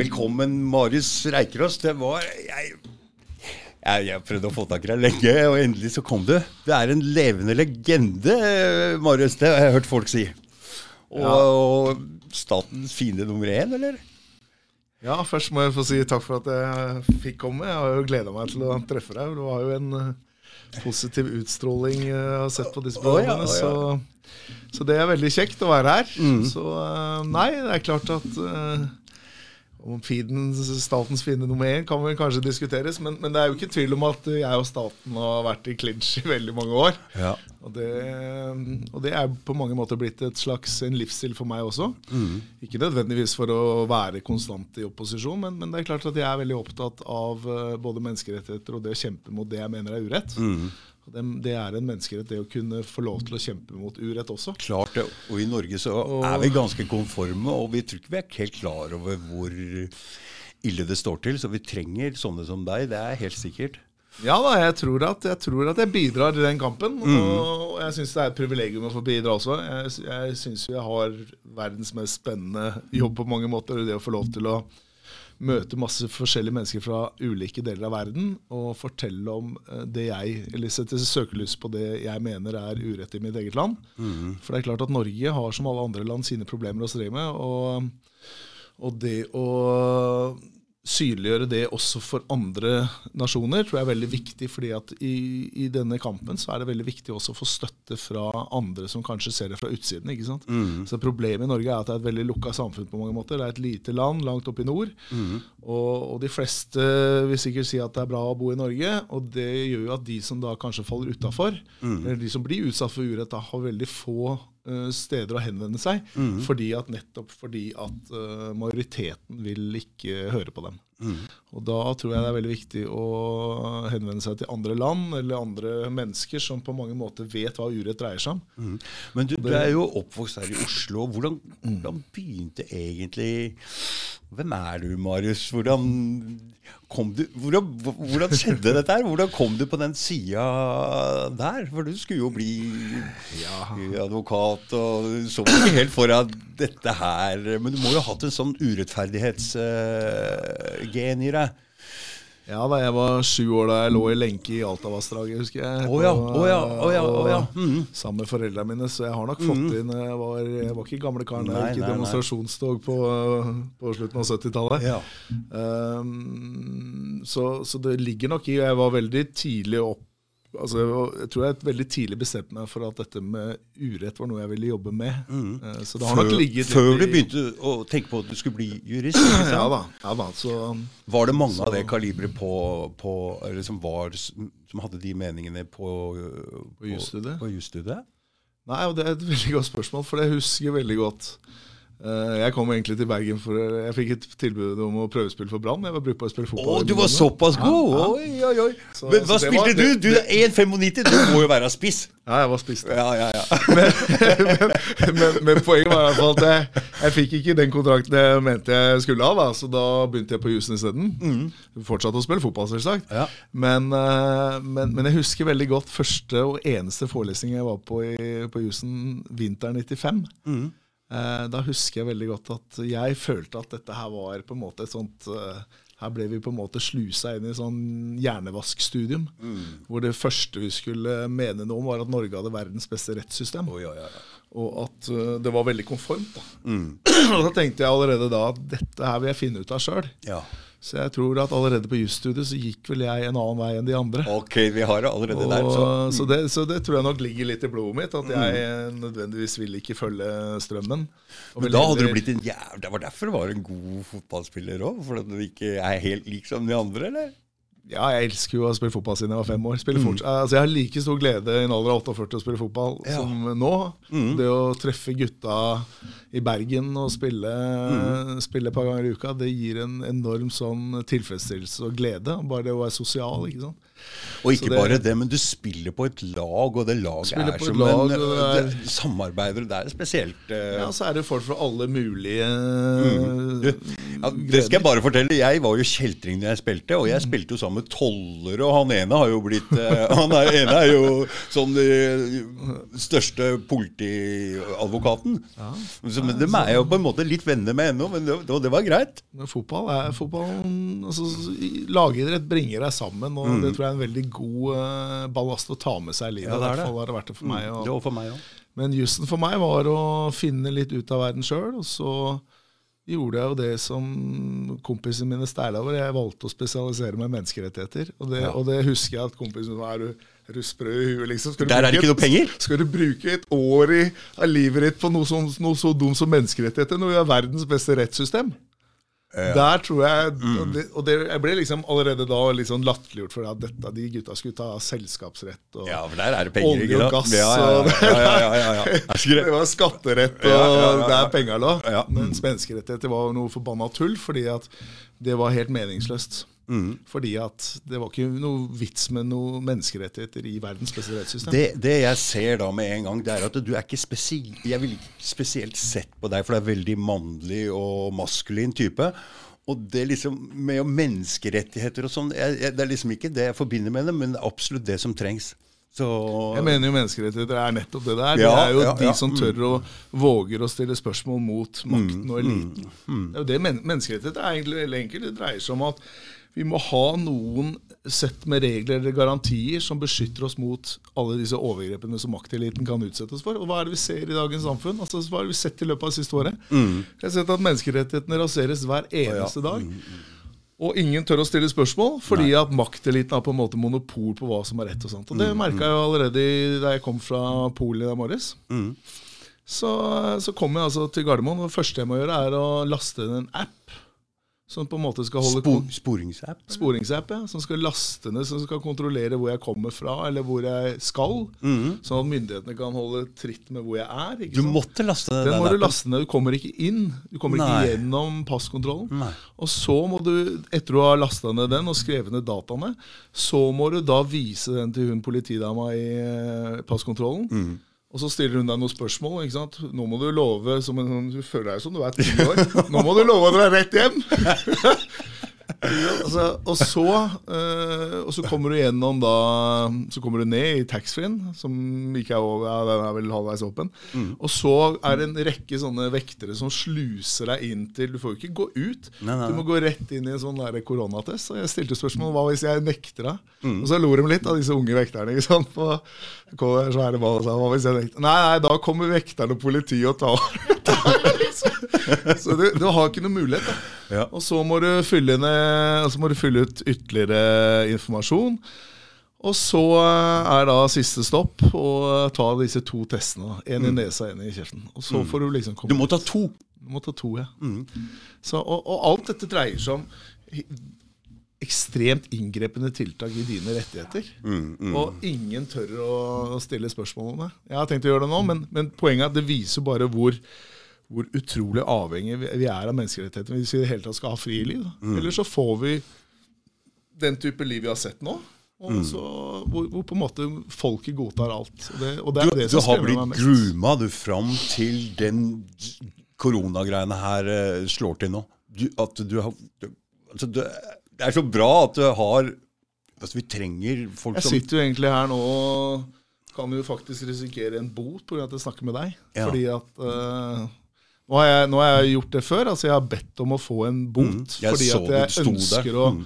Velkommen, Marius Reikerås. Det var jeg, jeg, jeg prøvde å få tak i deg lenge, og endelig så kom du. Du er en levende legende, Marius. Det har jeg hørt folk si. Og, Ja. og statens fiende nummer én, eller? Ja, først må jeg få si takk for at jeg fikk komme. Jeg har jo gleda meg til å treffe deg. Det var jo en eh, positiv utstråling eh, jeg har sett på disse Å ja, oh, ja. Så, så det er veldig kjekt å være her. Så eh, nei, det er klart at om feeden, statens fiende nummer én kan vel kanskje diskuteres, men, men det er jo ikke tvil om at jeg og staten har vært i clinch i veldig mange år. Ja. Og det, og det er på mange måter blitt et slags en livsstil for meg også. Ikke nødvendigvis for å være konstant i opposisjon, men, men det er klart at jeg er veldig opptatt av eh, både menneskerettigheter og det å kjempe mot det jeg mener er urett. Og det, det er en menneskerett, det å kunne få lov til å kjempe mot urett også. Klart det. Og i Norge så er vi ganske konforme, og vi tror ikke vi er helt klar over hvor ille det står til. Så vi trenger sånne som deg, det er helt sikkert. Ja da, jeg tror at jeg, tror at jeg bidrar i den kampen. Og jeg syns det er et privilegium å få bidra også. Jeg, jeg syns jeg har verdens mest spennende jobb på mange måter. Det å få lov til å møte masse forskjellige mennesker fra ulike deler av verden og fortelle om eh, det jeg Eller sette søkelys på det jeg mener er urett i mitt eget land. For det er klart at Norge har som alle andre land sine problemer å streve med. og og det å synliggjøre det også for andre nasjoner tror jeg er veldig viktig. fordi at i, i denne kampen så er det veldig viktig også å få støtte fra andre som kanskje ser det fra utsiden. ikke sant? Så Problemet i Norge er at det er et veldig lukka samfunn på mange måter. Det er et lite land langt oppe i nord. Og, og de fleste vil sikkert si at det er bra å bo i Norge. Og det gjør jo at de som da kanskje faller utafor, eller de som blir utsatt for urett, da har veldig få steder å henvende seg. Fordi at nettopp fordi at uh, majoriteten vil ikke høre på dem. Og da tror jeg det er veldig viktig å henvende seg til andre land eller andre mennesker som på mange måter vet hva urett dreier seg om. Men du, du er jo oppvokst her i Oslo. Hvordan, hvordan begynte egentlig Hvem er du, Marius? Hvordan, kom du, hvordan, hvordan skjedde dette her? Hvordan kom du på den sida der? For du skulle jo bli advokat, og så ikke helt for deg dette her Men du må jo ha hatt en sånn urettferdighetsgen i deg. Ja, da jeg var sju år da jeg lå i lenke i Altavassdraget, husker jeg. Oh, ja, Oh, ja, Oh, ja, Oh, ja. Mhm. Sammen med foreldrene mine, så jeg har nok fått inn Jeg var, jeg var ikke gamle karen, jeg gikk i demonstrasjonstog på, på slutten av 70-tallet. Ja. Um, så, så det ligger nok i Jeg var veldig tidlig opp Altså, jeg tror jeg jeg veldig tidlig bestemte meg for at dette med urett var noe jeg ville jobbe med. Mm. Så det har nok Før, ligget litt før du begynte å tenke på at du skulle bli jurist? Ja da. ja da så, Var det mange av det kaliberet på, på som, var, som hadde de meningene på, på? På jusstudiet? Nei, og Det er et veldig godt spørsmål, for det husker jeg veldig godt. Eh, Jeg kom egentlig til Bergen for Jeg fikk et tilbud om å prøvespille for Brann. Jeg var brukbar å spille fotball. Å, du var såpass god! Ja, ja. Oi, oi, oi. Så- Men hva det var- spilte du? Du er 1,95, du må jo være spiss. Ja, jeg var spiss. Ja, ja, ja. men, men, men poenget var i hvert fall at jeg, jeg fikk ikke den kontrakten jeg mente jeg skulle ha, da, så da begynte jeg på jusen isteden. Fortsatte å spille fotball, selvsagt. Ja. Men, eh, men, men jeg husker veldig godt første og eneste forelesning jeg var på i, på jusen vinteren 95. Eh, Da husker jeg veldig godt at jeg følte at dette her var på en måte et sånt eh, Her ble vi på en måte slusa inn i sånn hjernevaskstudium. Hvor det første vi skulle mene noe om, var at Norge hadde verdens beste rettssystem. Oh, ja, ja, ja. Og at eh, det var veldig konformt. Da. og da tenkte jeg allerede da at dette her vil jeg finne ut av sjøl. ja. Så jeg tror at allerede på jusstudiet så gikk vel jeg en annen vei enn de andre. Ok, vi har det allerede der. Og, Så. så, det, så det tror jeg nok ligger litt i blodet mitt, at jeg eh, nødvendigvis vil ikke følge strømmen. Og Men da hadde du blitt en jævla Det var derfor du var en god fotballspiller òg? Fordi du ikke er helt lik som de andre, eller? Ja, jeg elsker jo å spille fotball siden jeg var fem år. Mm. Altså, jeg har like stor glede i en alder av 48 å spille fotball Ja. som nå. Mm. Det å treffe gutta i Bergen og spille, Mm. spille et par ganger i uka, det gir en enorm sånn tilfredsstillelse og glede. Bare det å være sosial. ikke sant? Og ikke det- bare det, men du spiller på et lag, og det laget er som lag, en det det, samarbeider. Det er spesielt. Uh, Ja, så er det folk fra alle mulige du, ja, det skal jeg bare fortelle. Jeg var jo kjeltring da jeg spilte, og jeg spilte jo sammen med tollere, og han ene har jo blitt uh, Han er, ene er jo sånn eh, største politiadvokaten. Så, men dem er jeg jo på en måte litt venner med ennå, men det, det var greit. Men fotball er fotball altså, Lagidrett bringer deg sammen, og det tror jeg er en veldig god eh, ballast å ta med seg i livet. Mm. Ja, det er I hvert fall har det vært det for meg. Det Og, for meg også. men jussen for meg var å finne litt ut av verden sjøl, og så gjorde jeg jo det som kompisene mine steila over. Jeg valgte å spesialisere meg i menneskerettigheter. Og det, Ja. og det husker jeg at kompisen min var er du, sprø i huet, liksom? Skal du Der er det ikke et- noe penger? Skal du bruke et år i, av livet ditt på noe, som, noe så dumt som menneskerettigheter når vi har verdens beste rettssystem? Der tror jeg Mm. Og, det, og det, jeg ble liksom allerede da litt sånn latterliggjort for at dette, de gutta skulle ta selskapsrett. Og, Ja, for der er det penger. Olje og gass Ja, ja, ja, ja, ja, ja, ja. Det var skatterett, og Ja, ja, ja, ja. der penga lå. Ja. Mens menneskerettigheter var noe forbanna tull, fordi at det var helt meningsløst. Mm. Fordi at det var ikke noe vits med noen menneskerettigheter i verdens beste rettssystem. Det, det jeg ser da med en gang, det er at du er ikke spesielt Jeg vil ikke spesielt sett på deg, for du er veldig mannlig og maskulin type. Og det liksom med menneskerettigheter og sånn, det er liksom ikke det jeg forbinder med det, men det er absolutt det som trengs. Så Jeg mener jo menneskerettigheter er nettopp det der. Ja, det er jo ja, de ja. som tør og våger å stille spørsmål mot makten Mm, og eliten. Det er jo det men Menneskerettigheter er egentlig veldig enkelt. Det dreier seg om at vi må ha noen sett med regler eller garantier som beskytter oss mot alle disse overgrepene som makteliten kan utsette oss for. Og hva er det vi ser i dagens samfunn? Altså, hva har vi sett i løpet av det siste året? Mm. Jeg har sett at menneskerettighetene raseres hver eneste dag. Og ingen tør å stille spørsmål, fordi at makteliten har på en måte monopol på hva som er rett. og sånt. Og Det merka jeg jo allerede da jeg kom fra Polen i dag morges. Så, så kom jeg altså til Gardermoen, og det første jeg må gjøre, er å laste inn en app som på en måte skal holde Spor sporingsapp? Sporingsapp, ja, som skal laste ned, som skal kontrollere hvor jeg kommer fra, eller hvor jeg skal. Sånn at myndighetene kan holde tritt med hvor jeg er. Du sant? måtte laste ned Den må du laste ned. Du kommer ikke inn. Du kommer Nei. ikke gjennom passkontrollen. Nei. Og så må du, etter du har lasta ned den og skrevet ned dataene, så må du da vise den til hun politidama i eh, passkontrollen. Mm. Og så stiller hun deg noen spørsmål. ikke sant? Nå må du love som en, sånn- Du føler deg som du er ti år. Nå må du love å dra rett hjem! altså, og, så, uh, og så kommer du gjennom da Så kommer du ned i taxfree-en, som ikke er over, ja, den er vel halvveis åpen. Mm. Og så er det en rekke sånne vektere som sluser deg inn til Du får jo ikke gå ut. Nei, nei, Du må gå rett inn i en sånn koronatest. Og jeg stilte spørsmål hva hvis jeg nekter deg? Mm. Og så lo de litt av disse unge vekterne. ikke sant? På svære ball sa hva hvis jeg nekter? Nei, nei, da kommer vekterne og politiet og tar Så du, du har ikke noe mulighet. Ja. Og så må du fylle, ned, og så må du fylle ut ytterligere informasjon. Og så eh, er da siste stopp å ta disse to testene. Én En i nesa én en i kjeften. Og så får du liksom komme Du må ta to. Du må ta to, ja. Så, og, og alt dette dreier seg om ekstremt inngrepende tiltak i dine rettigheter. Og ingen tør å stille spørsmål om det. Jeg har tenkt å gjøre det nå, men, men poenget er at det viser bare hvor, hvor utrolig avhengig vi er av menneskerettigheter hvis vi i det hele tatt skal ha frie liv. Mm. Eller så får vi den type liv vi har sett nå. Og så, hvor, hvor på en måte folket godtar alt. Og det, og det er Du, det du som har skremmer blitt meg mest. grooma du fram til den koronagreiene her uh, slår til nå. Du, at du har du, altså, du, Det er så bra at du har Altså, vi trenger folk Jeg som sitter jo egentlig her nå og kan jo faktisk risikere en bot pga. at jeg snakker med deg. Ja. Fordi at eh, nå, har jeg, nå har jeg gjort det før. altså Jeg har bedt om å få en bot. Mm, fordi at jeg ønsker å Mm.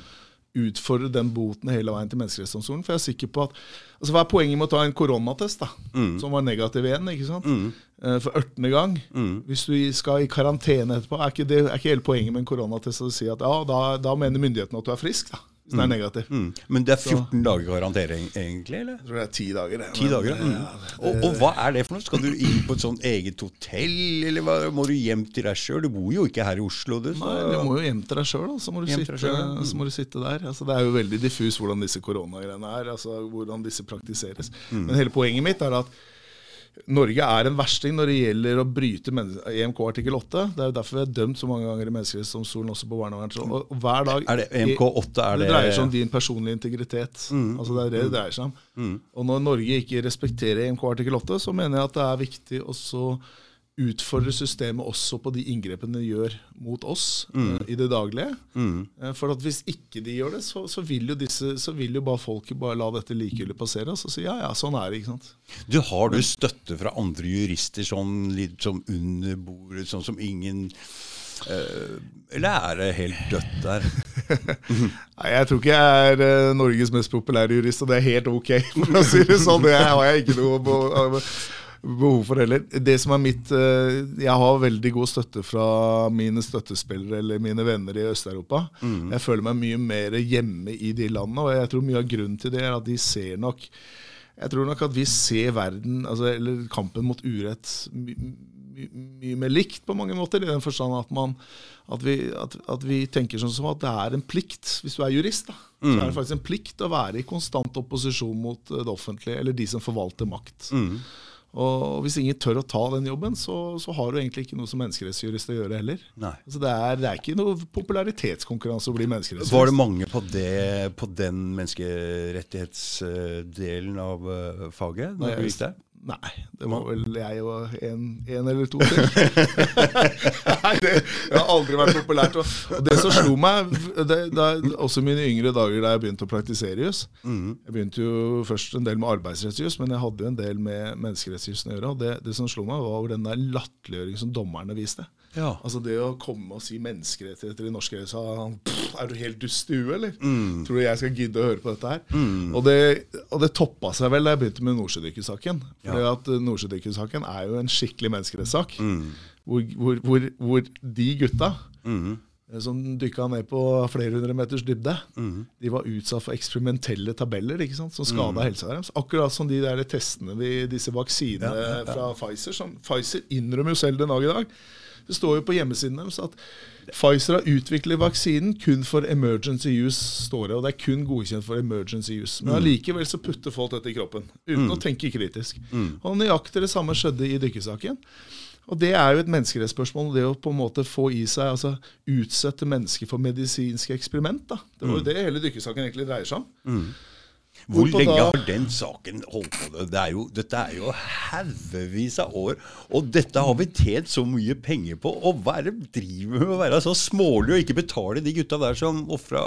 utfordre den boten hele veien til Menneskerettighetsdomstolen. For jeg er sikker på at altså Hva er poenget med å ta en koronatest, da, Mm. som var negativ igjen? ikke sant? Eh, For ørtende gang. Mm. Hvis du skal i karantene etterpå, er ikke, det, er ikke hele poenget med en koronatest å si at ja, da, da mener myndighetene at du er frisk, da, hvis den er negativ. mm. Men det er 14 dager garantering, egentlig, eller? Jeg tror det er 10 dager. det. Ti Men, dager, ja. eh, Mm. Og, og hva er det for noe? Skal du inn på et sånn eget hotell, eller hva? må du hjem til deg sjøl? Du bor jo ikke her i Oslo, du. Så. Nei, du må jo hjem til deg sjøl, så. Mm. så må du sitte der. Altså, det er jo veldig diffus hvordan disse koronagreiene er. Altså, hvordan disse praktiseres. Mm. Men hele poenget mitt er at Norge er en versting når det gjelder å bryte EMK artikkel 8. Det er jo derfor vi er dømt så mange ganger i Menneskerettighetsdomstolen også på barnevern. Og hver dag Er det EMK 8? Er det, det dreier seg om din personlige integritet. Mm. Altså Det er det det dreier seg om. Mm. Og når Norge ikke respekterer EMK artikkel 8, så mener jeg at det er viktig også utfordre systemet også på de inngrepene de gjør mot oss Mm. uh, i det daglige. Mm. Uh, For at hvis ikke de gjør det, så, så, vil, jo disse, så vil jo bare folket bare la dette likegyldig passere. Og så si ja, ja, sånn er det. ikke sant? Du, Har du støtte fra andre jurister sånn litt som under bordet, sånn som ingen eh, Eller er det helt dødt der? Nei, Jeg tror ikke jeg er Norges mest populære jurist, og det er helt ok. for å si Det sånn. Det har jeg ikke noe be- behov for heller. Det som er mitt eh, Jeg har veldig god støtte fra mine støttespillere eller mine venner i Øst-Europa. Jeg føler meg mye mer hjemme i de landene, og jeg tror mye av grunnen til det er at de ser nok jeg tror nok at vi ser verden, altså, eller kampen mot urett, my, my, mye mer likt på mange måter. I den forstand at, man, at, vi, at, at vi tenker sånn som at det er en plikt, hvis du er jurist, da, så er det faktisk en plikt å være i konstant opposisjon mot eh, det offentlige, eller de som forvalter makt. Og hvis ingen tør å ta den jobben, så, så har du egentlig ikke noe som menneskerettsjurist å gjøre heller. Nei. Altså det, er, det er ikke noe popularitetskonkurranse å bli menneskerettsjurist. Var det mange på, det, på den menneskerettighetsdelen av eh, faget når jeg gikk der? Nei, det var vel jeg og en, en eller to til. Nei, det, har aldri vært populært. Og, det som slo meg, det, det også mine yngre dager da jeg begynte å praktisere juss Jeg begynte jo først en del med arbeidsrettsjus, men jeg hadde jo en del med menneskerettsjusen å gjøre. Og det, det som slo meg, var over den der latterliggjøringen som dommerne viste. Ja. Altså Det å komme og si menneskerettigheter i norsk så er du helt dust i huet, eller? Tror du jeg skal gidde å høre på dette her? Og, det, og det toppa seg vel da jeg begynte med Nordsjødykkersaken. Fordi at eh, Nordsjødykkersaken er jo en skikkelig menneskerettssak. Hvor, hvor, hvor, hvor de gutta eh, som dykka ned på flere hundre meters dybde, de var utsatt for eksperimentelle tabeller ikke sant, som skada helsa deres. Akkurat som de der testene vi, disse vaksinene fra Pfizer. Som Pfizer innrømmer jo selv den dag i dag. Det står jo på hjemmesiden deres at Pfizer har utviklet vaksinen kun for emergency use, står det. Og det er kun godkjent for emergency use. Men allikevel så putter folk dette i kroppen, uten å tenke kritisk. Og nøyaktig det samme skjedde i dykkersaken. Og Det er jo et menneskerettsspørsmål, det å på en måte få i seg, altså utsette mennesker for medisinske eksperiment. da. Det var jo det hele dykkersaken egentlig dreier seg om. Hvor lenge har den saken holdt på? Det er jo, dette er jo haugevis av år, og dette har vi tjent så mye penger på. Og hva er det de driver med å være så smålig og ikke betale de gutta der som ofra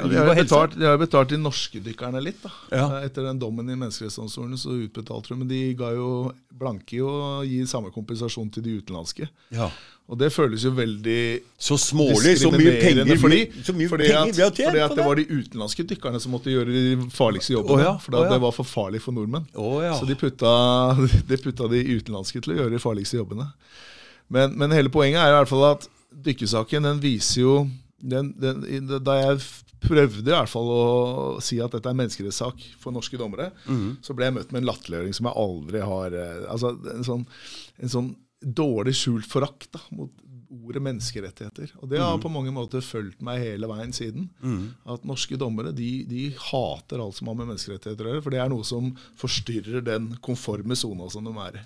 Ja, liv og helse? de har jo betalt de norske dykkerne litt. da. Ja. Etter den dommen i Menneskerettighetsdomstolen så utbetalte de, men de ga jo blanke i å gi samme kompensasjon til de utenlandske. Ja. Og det føles jo veldig Så smålig, så mye penger, fordi, så mye fordi penger at, fordi at det var de utenlandske dykkerne som måtte gjøre de farligste jobbene. Oh ja, for oh ja. det var for farlig for nordmenn. Oh ja. Så de putta, de putta de utenlandske til å gjøre de farligste jobbene. Men, men hele poenget er i hvert fall at dykkersaken den viser jo den, den, Da jeg prøvde i hvert fall å si at dette er en menneskerettssak for norske dommere, så ble jeg møtt med en latterliggjøring som jeg aldri har eh, Altså en sånn, en sånn dårlig skjult forakt da, mot ordet menneskerettigheter. Og det har på mange måter fulgt meg hele veien siden. At norske dommere de, de hater alt som har med menneskerettigheter å gjøre. For det er noe som forstyrrer den konforme sona som de er i.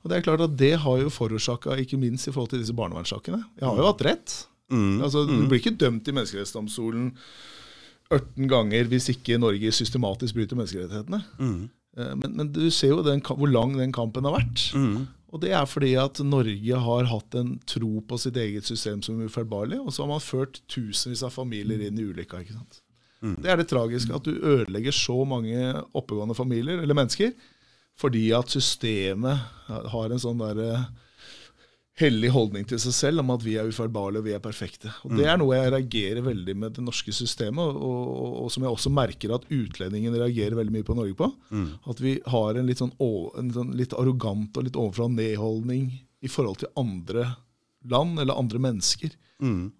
Og det er klart at det har jo forårsaka, ikke minst i forhold til disse barnevernssakene. Jeg har jo hatt rett. Altså, Du blir ikke dømt i Menneskerettighetsdomstolen 18 ganger hvis ikke Norge systematisk bryter menneskerettighetene. Eh, Men, men du ser jo den, hvor lang den kampen har vært. Og det er fordi at Norge har hatt en tro på sitt eget system som ufeilbarlig, og så har man ført tusenvis av familier inn i ulykka. ikke sant? Det er det tragiske, at du ødelegger så mange oppegående familier eller mennesker fordi at systemet har en sånn derre hellig holdning til seg selv om at vi er ufeilbarlige og vi er perfekte. Og Det er noe jeg reagerer veldig med det norske systemet, og, og, og som jeg også merker at utlendingen reagerer veldig mye på Norge på. At vi har en litt, sånn, en sånn litt arrogant og litt ovenfra og ned-holdning i forhold til andre land eller andre mennesker.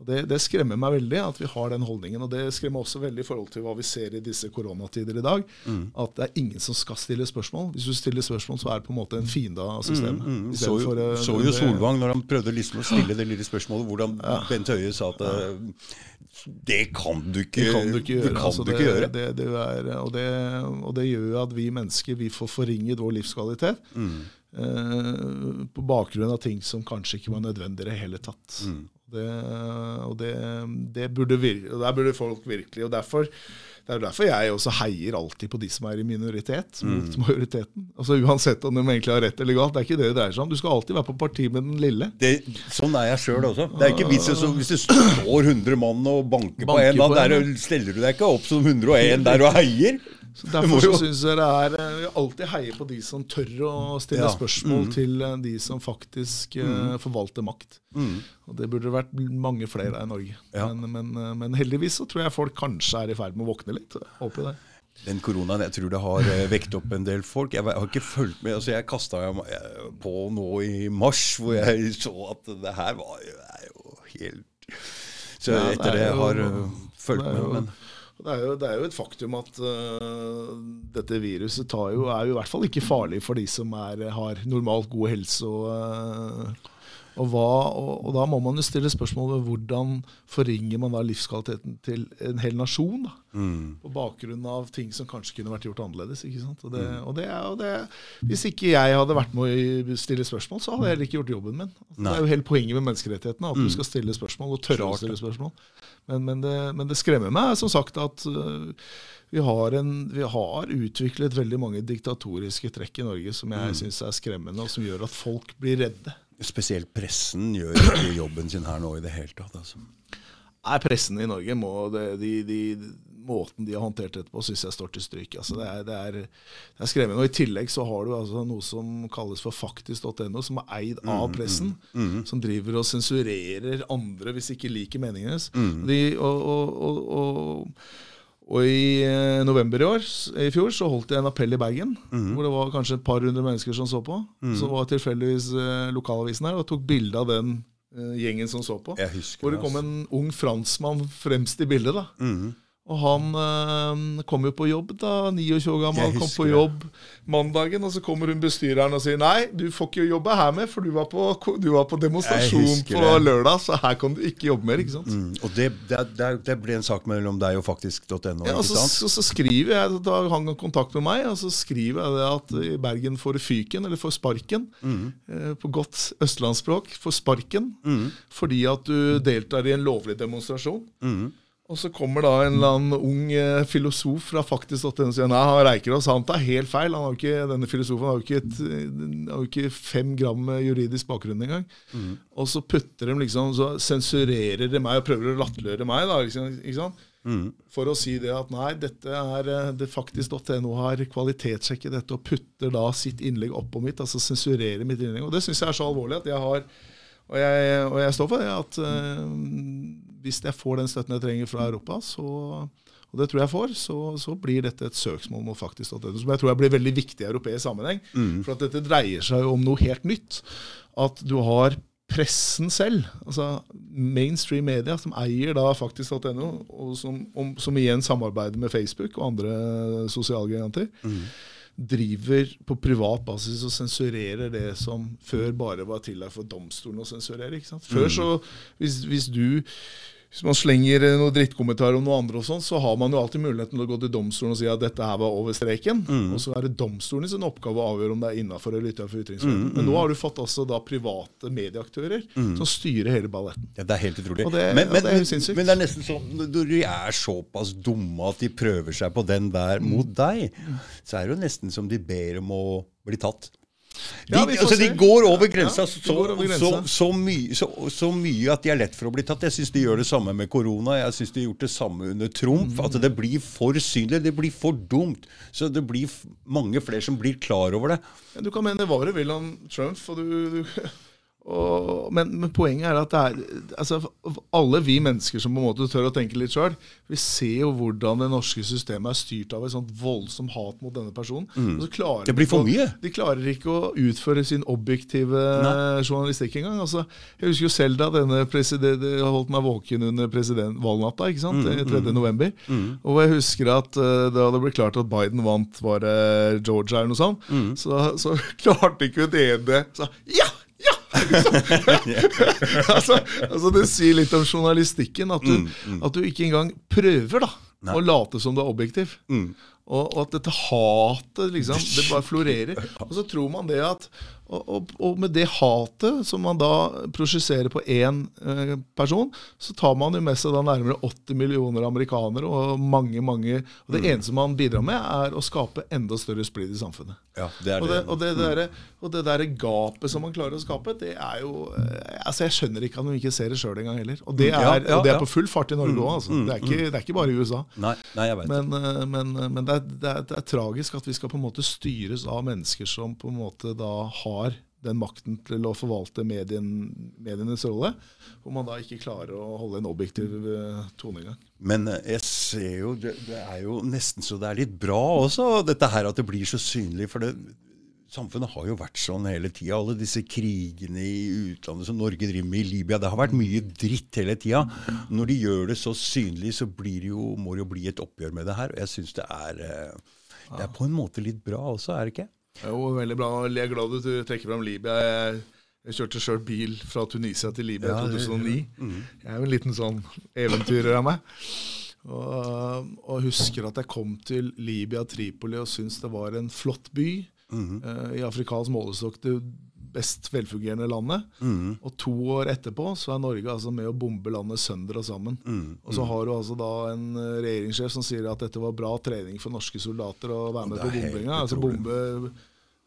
Og det, det skremmer meg veldig at vi har den holdningen. Og det skremmer også veldig i forhold til hva vi ser i disse koronatider i dag. At det er ingen som skal stille spørsmål. Hvis du stiller spørsmål, så er det på en måte en fiende av systemet. Mm, mm. så, jo, for, eh, så jo det- Solvang når han prøvde liksom å stille det lille spørsmålet, hvordan Bent Høie sa at eh, det kan du ikke, Det kan du ikke gjøre. Det altså, du ikke gjøre. Er, og, det, og det gjør jo at vi mennesker vi får forringet vår livskvalitet. Mm. eh, på bakgrunn av ting som kanskje ikke var nødvendig i det hele tatt. Mm. Det, og det, det burde vir og der burde folk virkelig og derfor det er derfor jeg også heier alltid på de som er i minoritet Mm. majoriteten. Altså Uansett om de egentlig har rett eller galt. Det er ikke det det dreier seg om. Du skal alltid være på parti med den lille. Det, sånn er jeg sjøl også. Det er ikke vits i hvis det står 100 mann og banker, på Banker på én, da, en, der, steller du deg ikke opp som 101 der og heier. Så Derfor så syns jeg det er Vi alltid heier på de som tør å stille Ja. spørsmål Mm. til eh, de som faktisk eh, forvalter makt. Og det burde vært mange flere av i Norge. Ja. Men, men, eh, men heldigvis så tror jeg folk kanskje er i ferd med å våkne litt. Håper det. Den koronaen, jeg tror det har eh, vekt opp en del folk. Jeg, har ikke fulgt med. altså Jeg kasta på nå i mars, hvor jeg så at det her var jo, er jo helt Så etter det er det jo- har fulgt med. Men Det er, jo, det er jo et faktum at uh, dette viruset tar jo, er jo i hvert fall ikke farlig for de som er, har normalt god helse. Og, uh, og, hva, og, og da må man jo stille spørsmål ved hvordan forringer man da livskvaliteten til en hel nasjon? da, mm, På bakgrunn av ting som kanskje kunne vært gjort annerledes. ikke sant? Og det, Mm. og det, er- og det, hvis ikke jeg hadde vært med å stille spørsmål, så hadde jeg heller ikke gjort jobben min. Altså, det er jo hele poenget med menneskerettighetene, at Mm. du skal stille spørsmål og tørre å stille spørsmål. Men, men, det, men det skremmer meg som sagt at øh, vi, har en, vi har utviklet veldig mange diktatoriske trekk i Norge som jeg Mm. syns er skremmende, og som gjør at folk blir redde. spesielt pressen gjør ikke jobben sin her nå i det hele tatt. Altså. Nei, Pressen i Norge må det, de, de, Måten de har håndtert dette på, syns jeg står til stryk. Altså, det, er, det, er, det er skremmende. Og I tillegg så har du altså noe som kalles for faktisk.no, som er eid av pressen. Som driver og sensurerer andre hvis de ikke liker meningene deres. De, og, og, og, og, i eh, november i år, i fjor så holdt jeg en appell i Bergen. Hvor det var kanskje et par hundre mennesker som så på. Så var tilfeldigvis eh, lokalavisen her og tok bilde av den eh, gjengen som så på. Jeg husker Hvor det det, kom altså. en ung franskmann fremst i bildet. da. Og han øh, kom jo på jobb da, 29 år gammel, kom på jobb mandagen, og så kommer hun bestyreren og sier nei, du får ikke jobbe her med, for du var på, du var på demonstrasjon på det. lørdag, så her kan du ikke jobbe mer. ikke sant? Mm, og det, det, det, ble en sak mellom deg og faktisk.no, Ja, og så, så, så skriver jeg, da han kontakt med meg, og så skriver jeg det at i Bergen får fyken, eller får sparken, Mm. eh, på godt østlandsspråk, får sparken, fordi at du deltar i en lovlig demonstrasjon. Mm. Og så kommer da en eller annen ung eh, filosof fra faktisk.no og sier nei, han Reikerås han tar helt feil. Han har ikke, denne filosofen har jo ikke, et, eh, har ikke fem gram juridisk bakgrunn engang. Og så putter de liksom, så sensurerer de meg og prøver å latterliggjøre meg. da, liksom, ikke sant? For å si det at nei, dette er eh, det faktisk.no har kvalitetssjekket dette og putter da sitt innlegg oppå mitt, altså sensurerer mitt innlegg. Og det syns jeg er så alvorlig at jeg har Og jeg, og jeg står for det, at eh, hvis jeg får den støtten jeg trenger fra Europa, så og det tror jeg får, så, så blir dette et søksmål mot faktisk.no, som jeg tror jeg blir veldig viktig i europeisk sammenheng. For at dette dreier seg om noe helt nytt. At du har pressen selv, altså mainstream media, som eier da faktisk.no, og som, om, som igjen samarbeider med Facebook og andre sosiale giganter, driver på privat basis og sensurerer det som før bare var tillatt for domstolen å sensurere. ikke sant? Før så, hvis, hvis du hvis man slenger eh, noen drittkommentarer om noe andre, og sånn, så har man jo alltid muligheten til å gå til domstolen og si at dette her var over streken. Og så er det domstolen sin oppgave å avgjøre om det er innafor eller utenfor ytringsfriheten. Men nå har du fått altså da private medieaktører som styrer hele balletten. Ja, det er helt utrolig. Det- men, men, det er men det er nesten sånn når de er såpass dumme at de prøver seg på den der mot deg, så er det jo nesten som de ber om å bli tatt. De, Ja, altså, de går over grensa, Ja, så, over grensa. så, mye, så, så mye at de er lett for å bli tatt. Jeg syns de gjør det samme med korona. Jeg syns de har gjort det samme under Trump. Mm. At det blir for synlig, det blir for dumt. Så det blir mange flere som blir klar over det. Ja, Du kan mene hva du vil om Trump, og du, du og, men, men poenget er at er, altså, alle vi mennesker som på en måte tør å tenke litt sjøl, vi ser jo hvordan det norske systemet er styrt av et sånt voldsomt hat mot denne personen. Mm. Det blir for ikke å- mye. De klarer ikke å utføre sin objektive Nei. journalistikk engang. Altså, jeg husker jo selv da denne president, jeg holdt meg våken under valgnatta, ikke sant, Mm, 3. november. Og jeg husker at uh, da det ble klart at Biden vant, var det Georgia eller noe sånt, Mm. så, så klarte ikke hun ene så, ja! Altså, altså Det sier litt om journalistikken. At du, at du ikke engang prøver da å late som du er objektiv. Og, og at dette hatet liksom, det bare florerer. Og så tror man det at, Og, og, og med det hatet som man da prosjesserer på én eh, person, så tar man jo med seg da nærmere 80 millioner amerikanere og mange, mange Og det Mm. eneste man bidrar med, er å skape enda større splid i samfunnet. Ja, det er Og det, det. og, det der, og det der gapet som man klarer å skape, det er jo eh, Altså Jeg skjønner ikke at man ikke ser det sjøl engang heller. Og det Mm, er, ja, ja, og det er på full fart i Norge òg, altså. Det er, ikke, det er ikke bare i USA. Nei, nei, jeg vet Men, eh, men, men det, er, det, er, det er tragisk at vi skal på en måte styres av mennesker som på en måte da har den makten til å forvalte medien, medienes rolle, hvor man da ikke klarer å holde en objektiv uh, tonegang. Men eh, jeg ser jo det, det er jo nesten så det er litt bra også, dette her at det blir så synlig. For det, samfunnet har jo vært sånn hele tida. Alle disse krigene i utlandet som Norge driver med i Libya. Det har vært mye dritt hele tida. Når de gjør det så synlig, så blir det jo, må det jo bli et oppgjør med det her. Og jeg syns det er eh, Det er på en måte litt bra også, er det ikke? Jo, veldig bra. Jeg er glad du trekker fram Libya. Jeg, jeg kjørte sjøl bil fra Tunisia til Libya Ja, i det- 2009. Jeg er jo en liten sånn eventyrer av meg. Og, og husker at jeg kom til Libya, Tripoli, og syntes det var en flott by. eh, I afrikansk målestokk det best velfungerende landet. Og to år etterpå så er Norge altså med å bombe landet sønder og sammen. Og så har du altså da en eh, regjeringssjef som sier at dette var bra trening for norske soldater å være med på bombinga. Altså bombe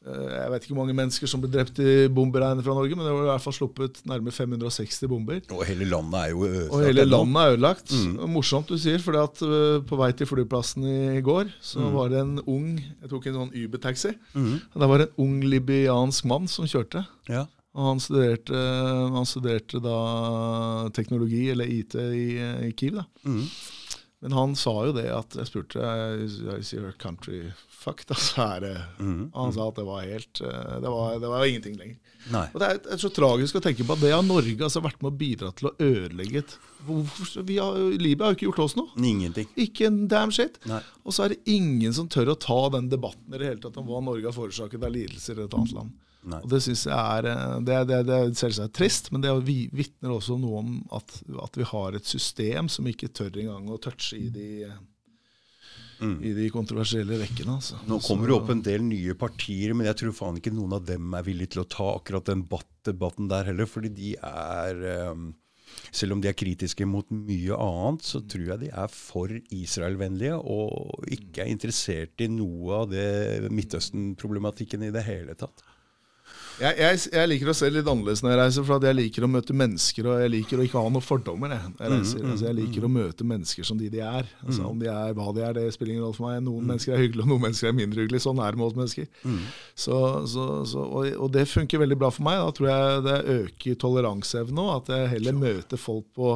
Jeg vet ikke hvor mange mennesker som ble drept i bomberegnet fra Norge, men det var i hvert fall sluppet nærmere 560 bomber. Og hele landet er jo ødelagt. Og hele landet er ødelagt. Mm. Morsomt du sier, for på vei til flyplassen i går, så var det en ung Jeg tok en sånn Uber-taxi. Og Der var det en ung libyansk mann som kjørte. Ja. Og han studerte, han studerte da teknologi, eller IT, i, i Kiev. da. Men han sa jo det at Jeg spurte Is your country fucked? Altså så er det Og han sa at det var helt eh, Det var, det var ingenting lenger. Nei. Og Det er, så tragisk å tenke på at det har Norge altså vært med å bidra til å ødelegge Libya har jo ikke gjort oss noe. Ingenting. Ikke en damn shit. Nei. Og så er det ingen som tør å ta den debatten i det hele tatt om hva Norge har forårsaket av lidelser i et annet land. Nei. Og Det synes jeg er eh, Det, det, det er selvsagt trist, men det er- vitner også noe om at, at vi har et system som ikke tør engang å touche i de, i de kontroversielle rekkene. Altså. Nå kommer det opp en del nye partier, men jeg tror faen ikke noen av dem er villige til å ta akkurat den debatten der heller. Fordi de er um Selv om de er kritiske mot mye annet, så tror jeg de er for Israel-vennlige og ikke er interessert i noe av det Midtøsten-problematikken i det hele tatt. Jeg, jeg, jeg liker å se litt annerledes når jeg reiser, for at jeg liker å møte mennesker, og jeg liker å ikke ha noen fordommer. Jeg, jeg, reiser. Altså, jeg liker å møte mennesker som de de er. Altså, Om de er hva de er, det spiller ingen rolle for meg. Noen mennesker er hyggelige, og noen mennesker er mindre hyggelige. Sånn er det med oss mennesker. Så, så, så, og, og det funker veldig bra for meg. Da tror jeg det øker toleranseevnen òg. At jeg heller møter folk på,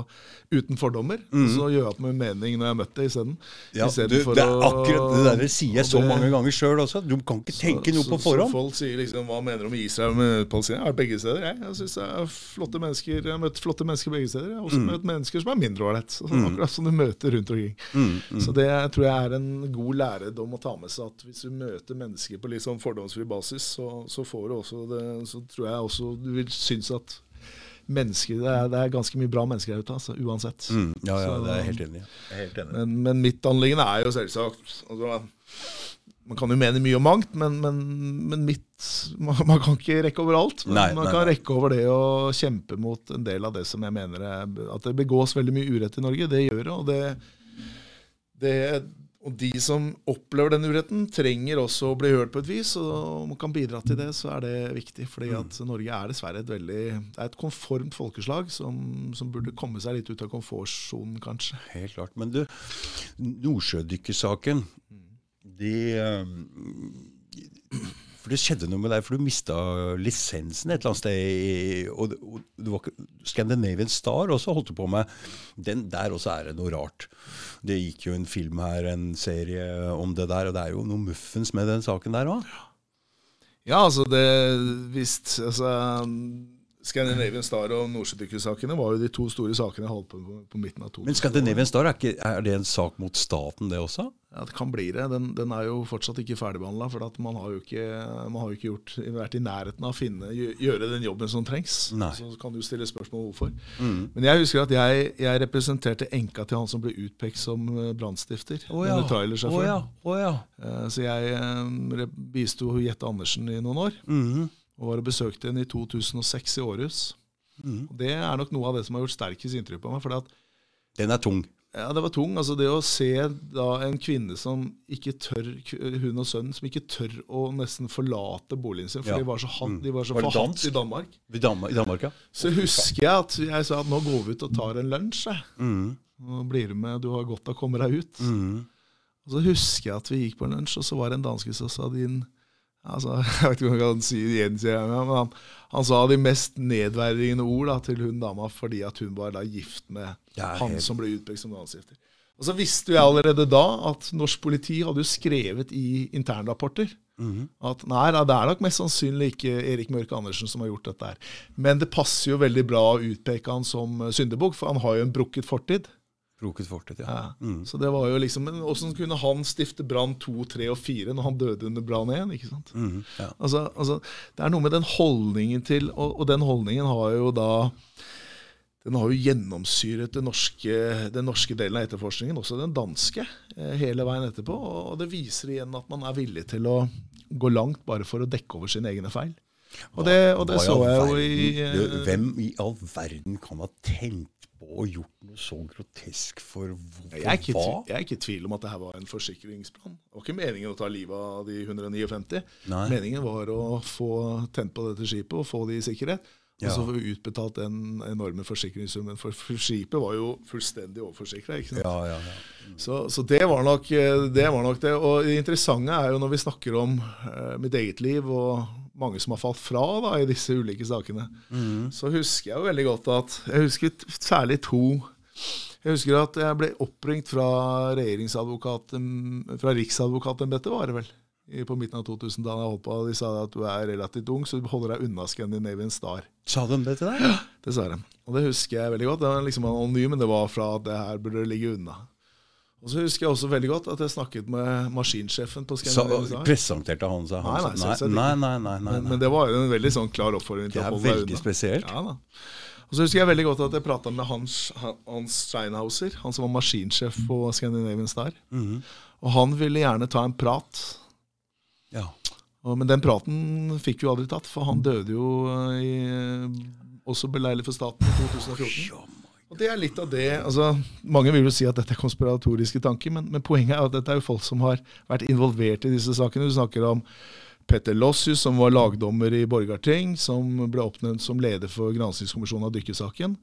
uten fordommer. Og så gjør jeg opp med mening når jeg har møtt det isteden. Ja, du, det er akkurat det der sier jeg så mange ganger sjøl også. Du kan ikke tenke noe på forhånd. Folk sier liksom Hva mener du om Israel med Palestina? Jeg har vært begge steder. Jeg, jeg synes det er flotte mennesker Jeg har møtt flotte mennesker begge steder. Jeg har også Mm. møtt mennesker som er mindre ålreit. Sånn, Akkurat som du møter rundt omkring. Mm, Så det tror jeg er en god læredom å ta med seg. At hvis du møter mennesker på litt sånn fordomsfri basis, så, så får du også det Så tror jeg også du vil synes at mennesker Det er, det er ganske mye bra mennesker der ute, altså, uansett. Mm, ja, ja, Så- det er jeg helt enig i. Enig. men, men mitt anliggende er jo selvsagt altså, Man kan jo mene mye om mangt, men, men, men mitt man, man kan ikke rekke over alt. Men Nei, man nei, kan nei. rekke over det å kjempe mot en del av det som jeg mener er At det begås veldig mye urett i Norge. Det gjør det. Og, det, det, og de som opplever den uretten, trenger også å bli hørt på et vis. Og om man kan bidra til det, så er det viktig. fordi at Norge er dessverre et veldig Det er et konformt folkeslag som, som burde komme seg litt ut av komfortsonen, kanskje. Helt klart. Men du, Nordsjødykkersaken de, eh, For det skjedde noe med deg, for du mista lisensen et eller annet sted. Og, og det var ikke, Scandinavian Star også holdt du på med. Den, der også er det noe rart. Det gikk jo en film her, en serie om det der, og det er jo noe muffens med den saken der òg. Ja, altså det visst altså, Scandinavian Star og Nordsjødykkersakene var jo de to store sakene jeg holdt på med på midten av 2000. Men Scandinavian Star, er, ikke, er det en sak mot staten, det også? Ja, Det kan bli det. Den, den er jo fortsatt ikke ferdigbehandla. For at man har jo ikke, man har jo ikke gjort, vært i nærheten av å finne, gjøre den jobben som trengs. Nei. Så kan du stille spørsmål hvorfor. Men jeg husker at jeg, jeg representerte enka til han som ble utpekt som eh, brannstifter. Oh, ja. Å ja. Å ja. Eh, Så jeg eh, bisto Jette Andersen i noen år. Mhm. Og var og besøkte henne i 2006 i Århus. Mm. Det er nok noe av det som har gjort sterkest inntrykk på meg. At, Den er tung. ja, det var tung. altså Det å se da en kvinne som ikke tør, hun og sønnen, som ikke tør å nesten forlate boligen sin, for Ja. de var så, hat, de var så Var forhatt i Danmark. I Danmark, I Danmark ja. Så husker jeg at jeg sa at nå går vi ut og tar en lunsj. Mm. Nå blir du med, du har godt av å komme deg ut. Mm. Og så husker jeg at vi gikk på en lunsj, og så var det en danske som sa din altså, Jeg vet ikke om jeg kan si det igjen, sier jeg, men han, han sa de mest nedverdigende ord da, til hun dama fordi at hun var da gift med er han som ble utpekt som dansgifter. Og så visste jo jeg allerede da at norsk politi hadde jo skrevet i internrapporter Mhm. at nei, det er nok mest sannsynlig ikke Erik Mørke Andersen som har gjort dette her. Men det passer jo veldig bra å utpeke han som syndebukk, for han har jo en brukket fortid. Brukket fortet, ja. Ja. Mm. Så det var jo liksom, Men åssen kunne han stifte brann to, tre og fire når han døde under brann én? ikke sant? Mhm. ja. Altså, altså, Det er noe med den holdningen til Og, og den holdningen har jo da den har jo gjennomsyret den norske, den norske delen av etterforskningen, også den danske, eh, hele veien etterpå. Og det viser igjen at man er villig til å gå langt bare for å dekke over sine egne feil. Og det, og det så jeg jo i eh, Hvem i all verden kan ha tenkt på og gjort noe så grotesk for, hvor- Jeg er, ikke, hva? jeg er ikke i tvil om at det her var en forsikringsplan. Det var ikke meningen å ta livet av de 159. Nei. Meningen var å få tent på dette skipet og få de i sikkerhet. Og så får vi utbetalt den enorme forsikringssummen. For skipet var jo fullstendig overforsikra. sant? Ja, ja, Mm. Så, så det, var nok, eh, det var nok det. Og det interessante er jo når vi snakker om uh, mitt eget liv og mange som har falt fra da, i disse ulike sakene, Mm. så husker jeg jo veldig godt at Jeg husker særlig to Jeg husker at jeg ble oppringt fra regjeringsadvokaten Fra Riksadvokatembetet, var det vel, på midten av 2000. da jeg holdt på. De sa at du er relativt ung, så du holder deg unna Scandinavian Star. Sa de det til deg? Dessverre. Og det husker jeg veldig godt. Det var liksom anonym, men det var fra at det her burde ligge unna. Og så husker jeg også veldig godt at jeg snakket med maskinsjefen på Scandinavian Star. presenterte han seg? Han, nei, sa- nei, nei, nei, nei, Men, nei. men det var jo en veldig sånn klar oppfordring til Det å er holde deg veldig unna. spesielt. Ja da. Og så husker jeg veldig godt at jeg prata med Hans, Hans Steinhauser, han som var maskinsjef på Scandinavian Star. Mhm. Og han ville gjerne ta en prat. Ja. Og, men den praten fikk vi jo aldri tatt, for han døde jo eh, i, også beleilig for staten i 2014. Og det er litt av det, altså Mange vil jo si at dette er konspiratoriske tanker, men, men poenget er at dette er jo folk som har vært involvert i disse sakene. Du snakker om Petter Lossius, som var lagdommer i Borgarting, som ble oppnevnt som leder for granskingskommisjonen av dykkesaken.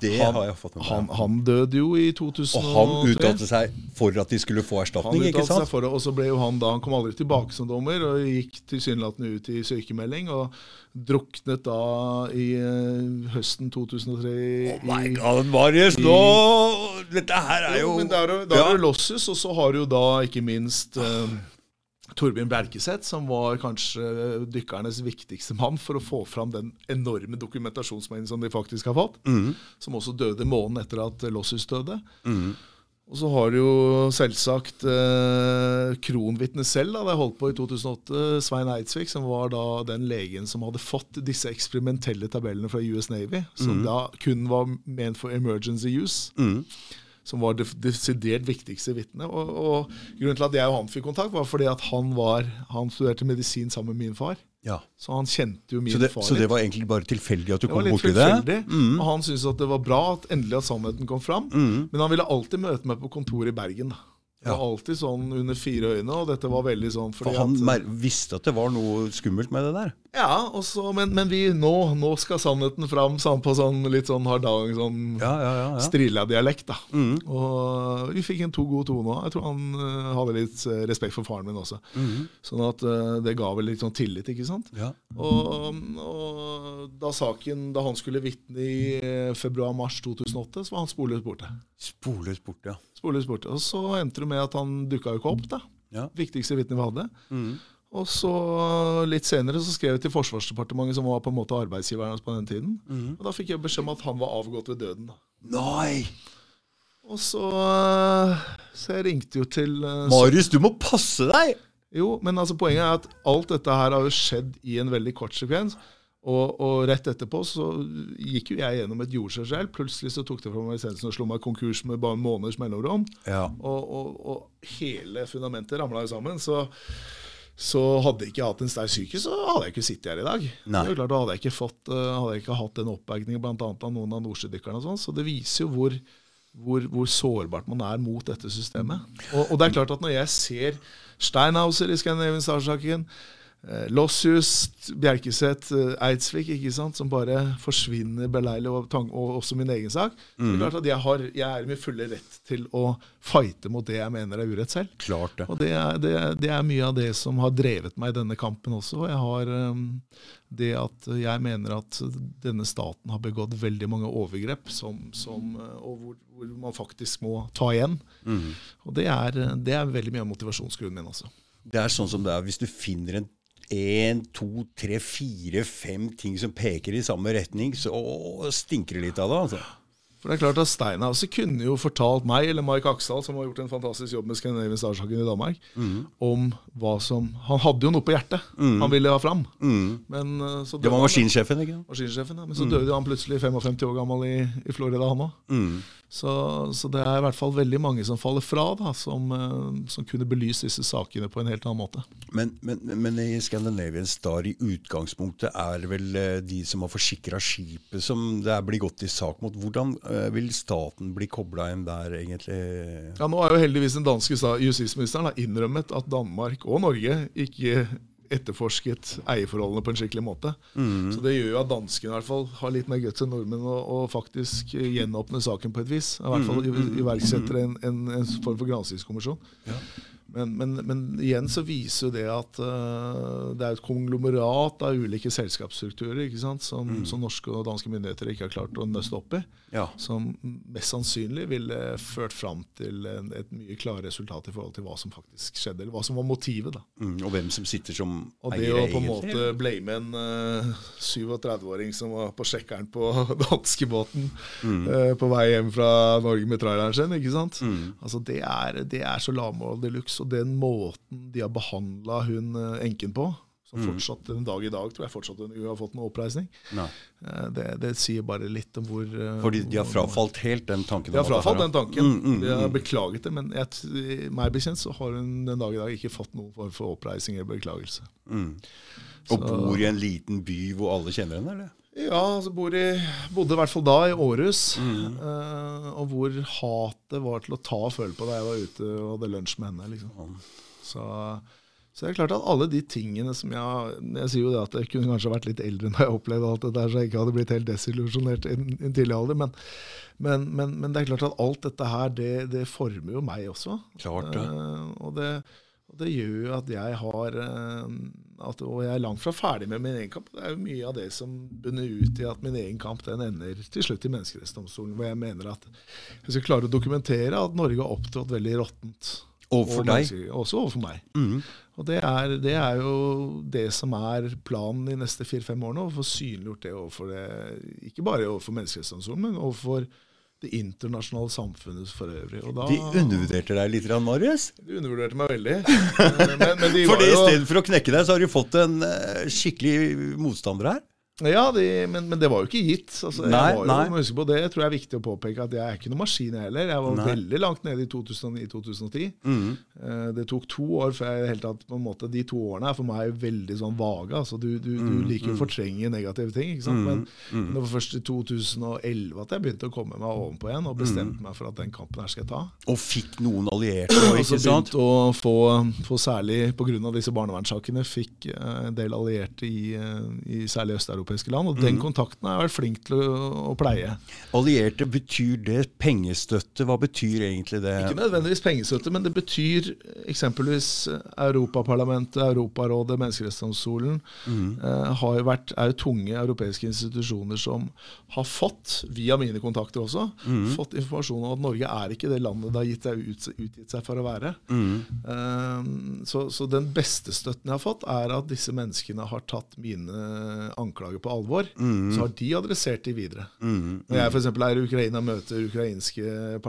Det Han- har jeg fått med meg. Han, han døde jo i 2003. og han uttalte seg for at de skulle få erstatning, ikke uttalte seg for det, og så ble jo han da, han kom aldri tilbake som dommer, og gikk tilsynelatende ut i sykemelding, og druknet da i uh, høsten 2003 Oh my god, Marius, nå Dette her er jo Jo, men da er det, Ja. Lossus, og så har du da ikke minst eh, Torbjørn Bjerkeseth, som var kanskje dykkernes viktigste mann for å få fram den enorme dokumentasjonsmengden som de faktisk har fått. Mm. Som også døde måneden etter at Lossus døde. Mm. Og så har du jo selvsagt eh, kronvitnet selv, da det holdt på i 2008, Svein Eidsvik, som var da den legen som hadde fått disse eksperimentelle tabellene fra US Navy, som da kun var ment for emergency use. Mhm. Som var det desidert viktigste vitnet. Og, og grunnen til at jeg og han fikk kontakt, var fordi at han, var, han studerte medisin sammen med min far. Ja. Så han kjente jo min Så det, far så det var egentlig bare tilfeldig at du Det kom borti det? tilfeldig. mm. Og han syntes at det var bra at endelig at sannheten kom fram. Mm. Men han ville alltid møte meg på kontoret i Bergen. da. Det var alltid sånn under fire øyne, og dette var veldig sånn For han at, visste at det var noe skummelt med det der? Ja, også, men, men vi, nå, nå skal sannheten fram sånn på sånn litt sånn hardang, sånn Ja, ja, ja. ja. Strilla-dialekt. da. Mm. Og vi fikk en to god tone òg. Jeg tror han uh, hadde litt eh, respekt for faren min også. Mm. Sånn at uh, det ga vel litt sånn tillit, ikke sant. ja. Og, og da saken, da han skulle vitne i februar-mars 2008, så var han sporløst borte. Sporløst borte, ja. Sporløst borte. Og så endte det med at han dukka jo ikke opp. da. Ja. Viktigste vitnet vi hadde. Mhm. Og så litt senere så skrev jeg til Forsvarsdepartementet, som var på en måte arbeidsgiveren hans på den tiden. Mm. Og da fikk jeg beskjed om at han var avgått ved døden. da. Nei! Og så, eh, så jeg ringte jo til eh, Marius, du må passe deg! Jo, men altså poenget er at alt dette her har jo skjedd i en veldig kort sekvens. Og, og rett etterpå så gikk jo jeg gjennom et jordskjelv. Plutselig så tok det fra meg lisensen og slo meg konkurs med bare måneders mellomrom. Ja. Og, og, og hele fundamentet ramla jo sammen. Så, så hadde jeg ikke hatt en sterk psyke, så hadde jeg ikke sittet her i dag. Nei. Det er jo klart, Da hadde jeg ikke, fått, uh, hadde jeg ikke hatt den oppbergningen bl.a. av noen av nordsjødykkerne. og sånn, Så det viser jo hvor, hvor, hvor, sårbart man er mot dette systemet. Og, og, det er klart at når jeg ser Steinhauser i Scandinavian Star-saken, Eh, Lossius, Bjerkeseth, eh, Eidsvik, ikke sant, som bare forsvinner beleilig, og, og, også min egen sak. Mm. Det er mhm. klart at jeg, har, jeg, er i min fulle rett til å fighte mot det jeg mener er urett selv. Klart det. Og det er, det, det er, mye av det som har drevet meg i denne kampen også. Og jeg har um, det at jeg mener at denne staten har begått veldig mange overgrep som, som, og hvor, hvor, man faktisk må ta igjen. Mm. Og det er, det er veldig mye av motivasjonsgrunnen min også. Det er sånn som det er hvis du finner en én, to, tre, fire, fem ting som peker i samme retning, så stinker det litt av det. altså. For det er klart at Steinhauser kunne jo fortalt meg, eller Mark Aksdal, som har gjort en fantastisk jobb med Scandinavian Starsaken i Danmark, mm. om hva som Han hadde jo noe på hjertet mm. han ville ha fram. Mm. Men, eh, så det var maskinsjefen, ikke Maskinsjefen, ja. Men så mm. døde han plutselig 55 år gammel i, i Florida, han òg. Så, så, det er i hvert fall veldig mange som faller fra, da, som, uh, som kunne belyst disse sakene på en helt annen måte. Men, men, men i Scandinavian Star i utgangspunktet er det vel uh, de som har forsikra skipet som det blitt gått i sak mot. Hvordan uh, vil staten bli kobla inn der, egentlig? Ja, Nå er jo heldigvis den danske justisministeren innrømmet at Danmark og Norge ikke etterforsket eierforholdene på en skikkelig måte. Mm. Så Det gjør jo at danskene i hvert fall har litt mer guts enn nordmenn og, og, faktisk gjenåpner saken på et vis. I hvert fall mm. Mm. iverksetter en, en, en form for granskingskommisjon. Ja. Men, men, men, igjen så viser jo det at uh, det er et konglomerat av ulike selskapsstrukturer som, mm. som, norske og danske myndigheter ikke har klart å nøste opp i. Ja. Som mest sannsynlig ville ført fram til en, et mye klarere resultat i forhold til hva som faktisk skjedde, eller hva som var motivet. da. Mm, og hvem som sitter som og eier, Og det å på en måte blame en uh, eh, 37-åring som var på sjekkeren på danskebåten mm. uh, på vei hjem fra Norge med traileren sin, ikke sant? Mm. Altså det er, det er så lavmål de luxe og den måten de har behandla hun eh, enken på, som mm. fortsatt den dag i dag tror jeg fortsatt hun har fått noen oppreisning, eh, det, det, sier bare litt om hvor eh, Fordi de har frafalt helt den tanken? De har frafalt den tanken. Mm, mm, de har mm. beklaget det, men jeg, meg bekjent så har hun den dag i dag ikke fått noen form for oppreisning eller beklagelse. Mm. Og så, bor i en liten by hvor alle kjenner henne, eller? Ja, altså i, bodde i hvert fall da i Århus. Mm. Uh, og hvor hatet var til å ta og føle på da jeg var ute og hadde lunsj med henne. Liksom. Så, så, det er klart at alle de tingene som jeg Jeg sier jo det at jeg kunne kanskje vært litt eldre når jeg opplevde alt det der, så jeg ikke hadde blitt helt desillusjonert i en tidlig alder. Men, men, men, men, det er klart at alt dette her, det, det former jo meg også. Klart det. Uh, og det og det gjør jo at jeg har eh, at, Og jeg er langt fra ferdig med min egen kamp. Det er jo mye av det som bunner ut i at min egen kamp den ender til slutt i Menneskerettighetsdomstolen, hvor jeg mener at jeg skal klare å dokumentere at Norge har opptrådt veldig råttent. Overfor deg? Også overfor meg. Mm. Og det er, det er, jo det som er planen de neste fire-fem årene, å få synliggjort det overfor det, ikke bare overfor Menneskerettighetsdomstolen, men overfor det internasjonale samfunnet for øvrig. Da, de undervurderte deg litt, Marius? De undervurderte meg veldig. men, men de for istedenfor å knekke deg, så har du fått en uh, skikkelig motstander her? Ja, de, men, men, det var jo ikke gitt. Altså, nei, jeg var jo, huske på Det tror jeg er viktig å påpeke at jeg er ikke noen maskin, heller. Jeg var nei. veldig langt nede i 2009-2010. Mm. Uh, det tok to år før jeg helt tatt på en måte, De to årene er for meg veldig sånn vage. Altså, du, du, mm. du liker jo å mm. fortrenge negative ting. ikke sant? Mm. Men, mm. det var først i 2011 at jeg begynte å komme meg ovenpå igjen og bestemte mm. meg for at den kampen her skal jeg ta. Og fikk noen allierte òg, ikke sant? Og å få, få særlig pga. disse barnevernssakene, fikk uh, en del allierte i, uh, i særlig Øst-Europa østeuropeiske land. Og den mhm. kontakten har jeg vært flink til å, å, pleie. Allierte, betyr det pengestøtte? Hva betyr egentlig det? Ikke nødvendigvis pengestøtte, men det betyr eksempelvis Europaparlamentet, Europarådet, Menneskerettighetsdomstolen mm. eh, har jo vært, er jo tunge europeiske institusjoner som har fått, via mine kontakter også, mm. fått informasjon om at Norge er ikke det landet det har gitt seg ut, utgitt seg for å være. Mm. Eh, så, så den beste støtten jeg har fått, er at disse menneskene har tatt mine anklager grunnlaget på alvor, Mm. så har de adressert de videre. Når jeg f.eks. er i Ukraina og møter ukrainske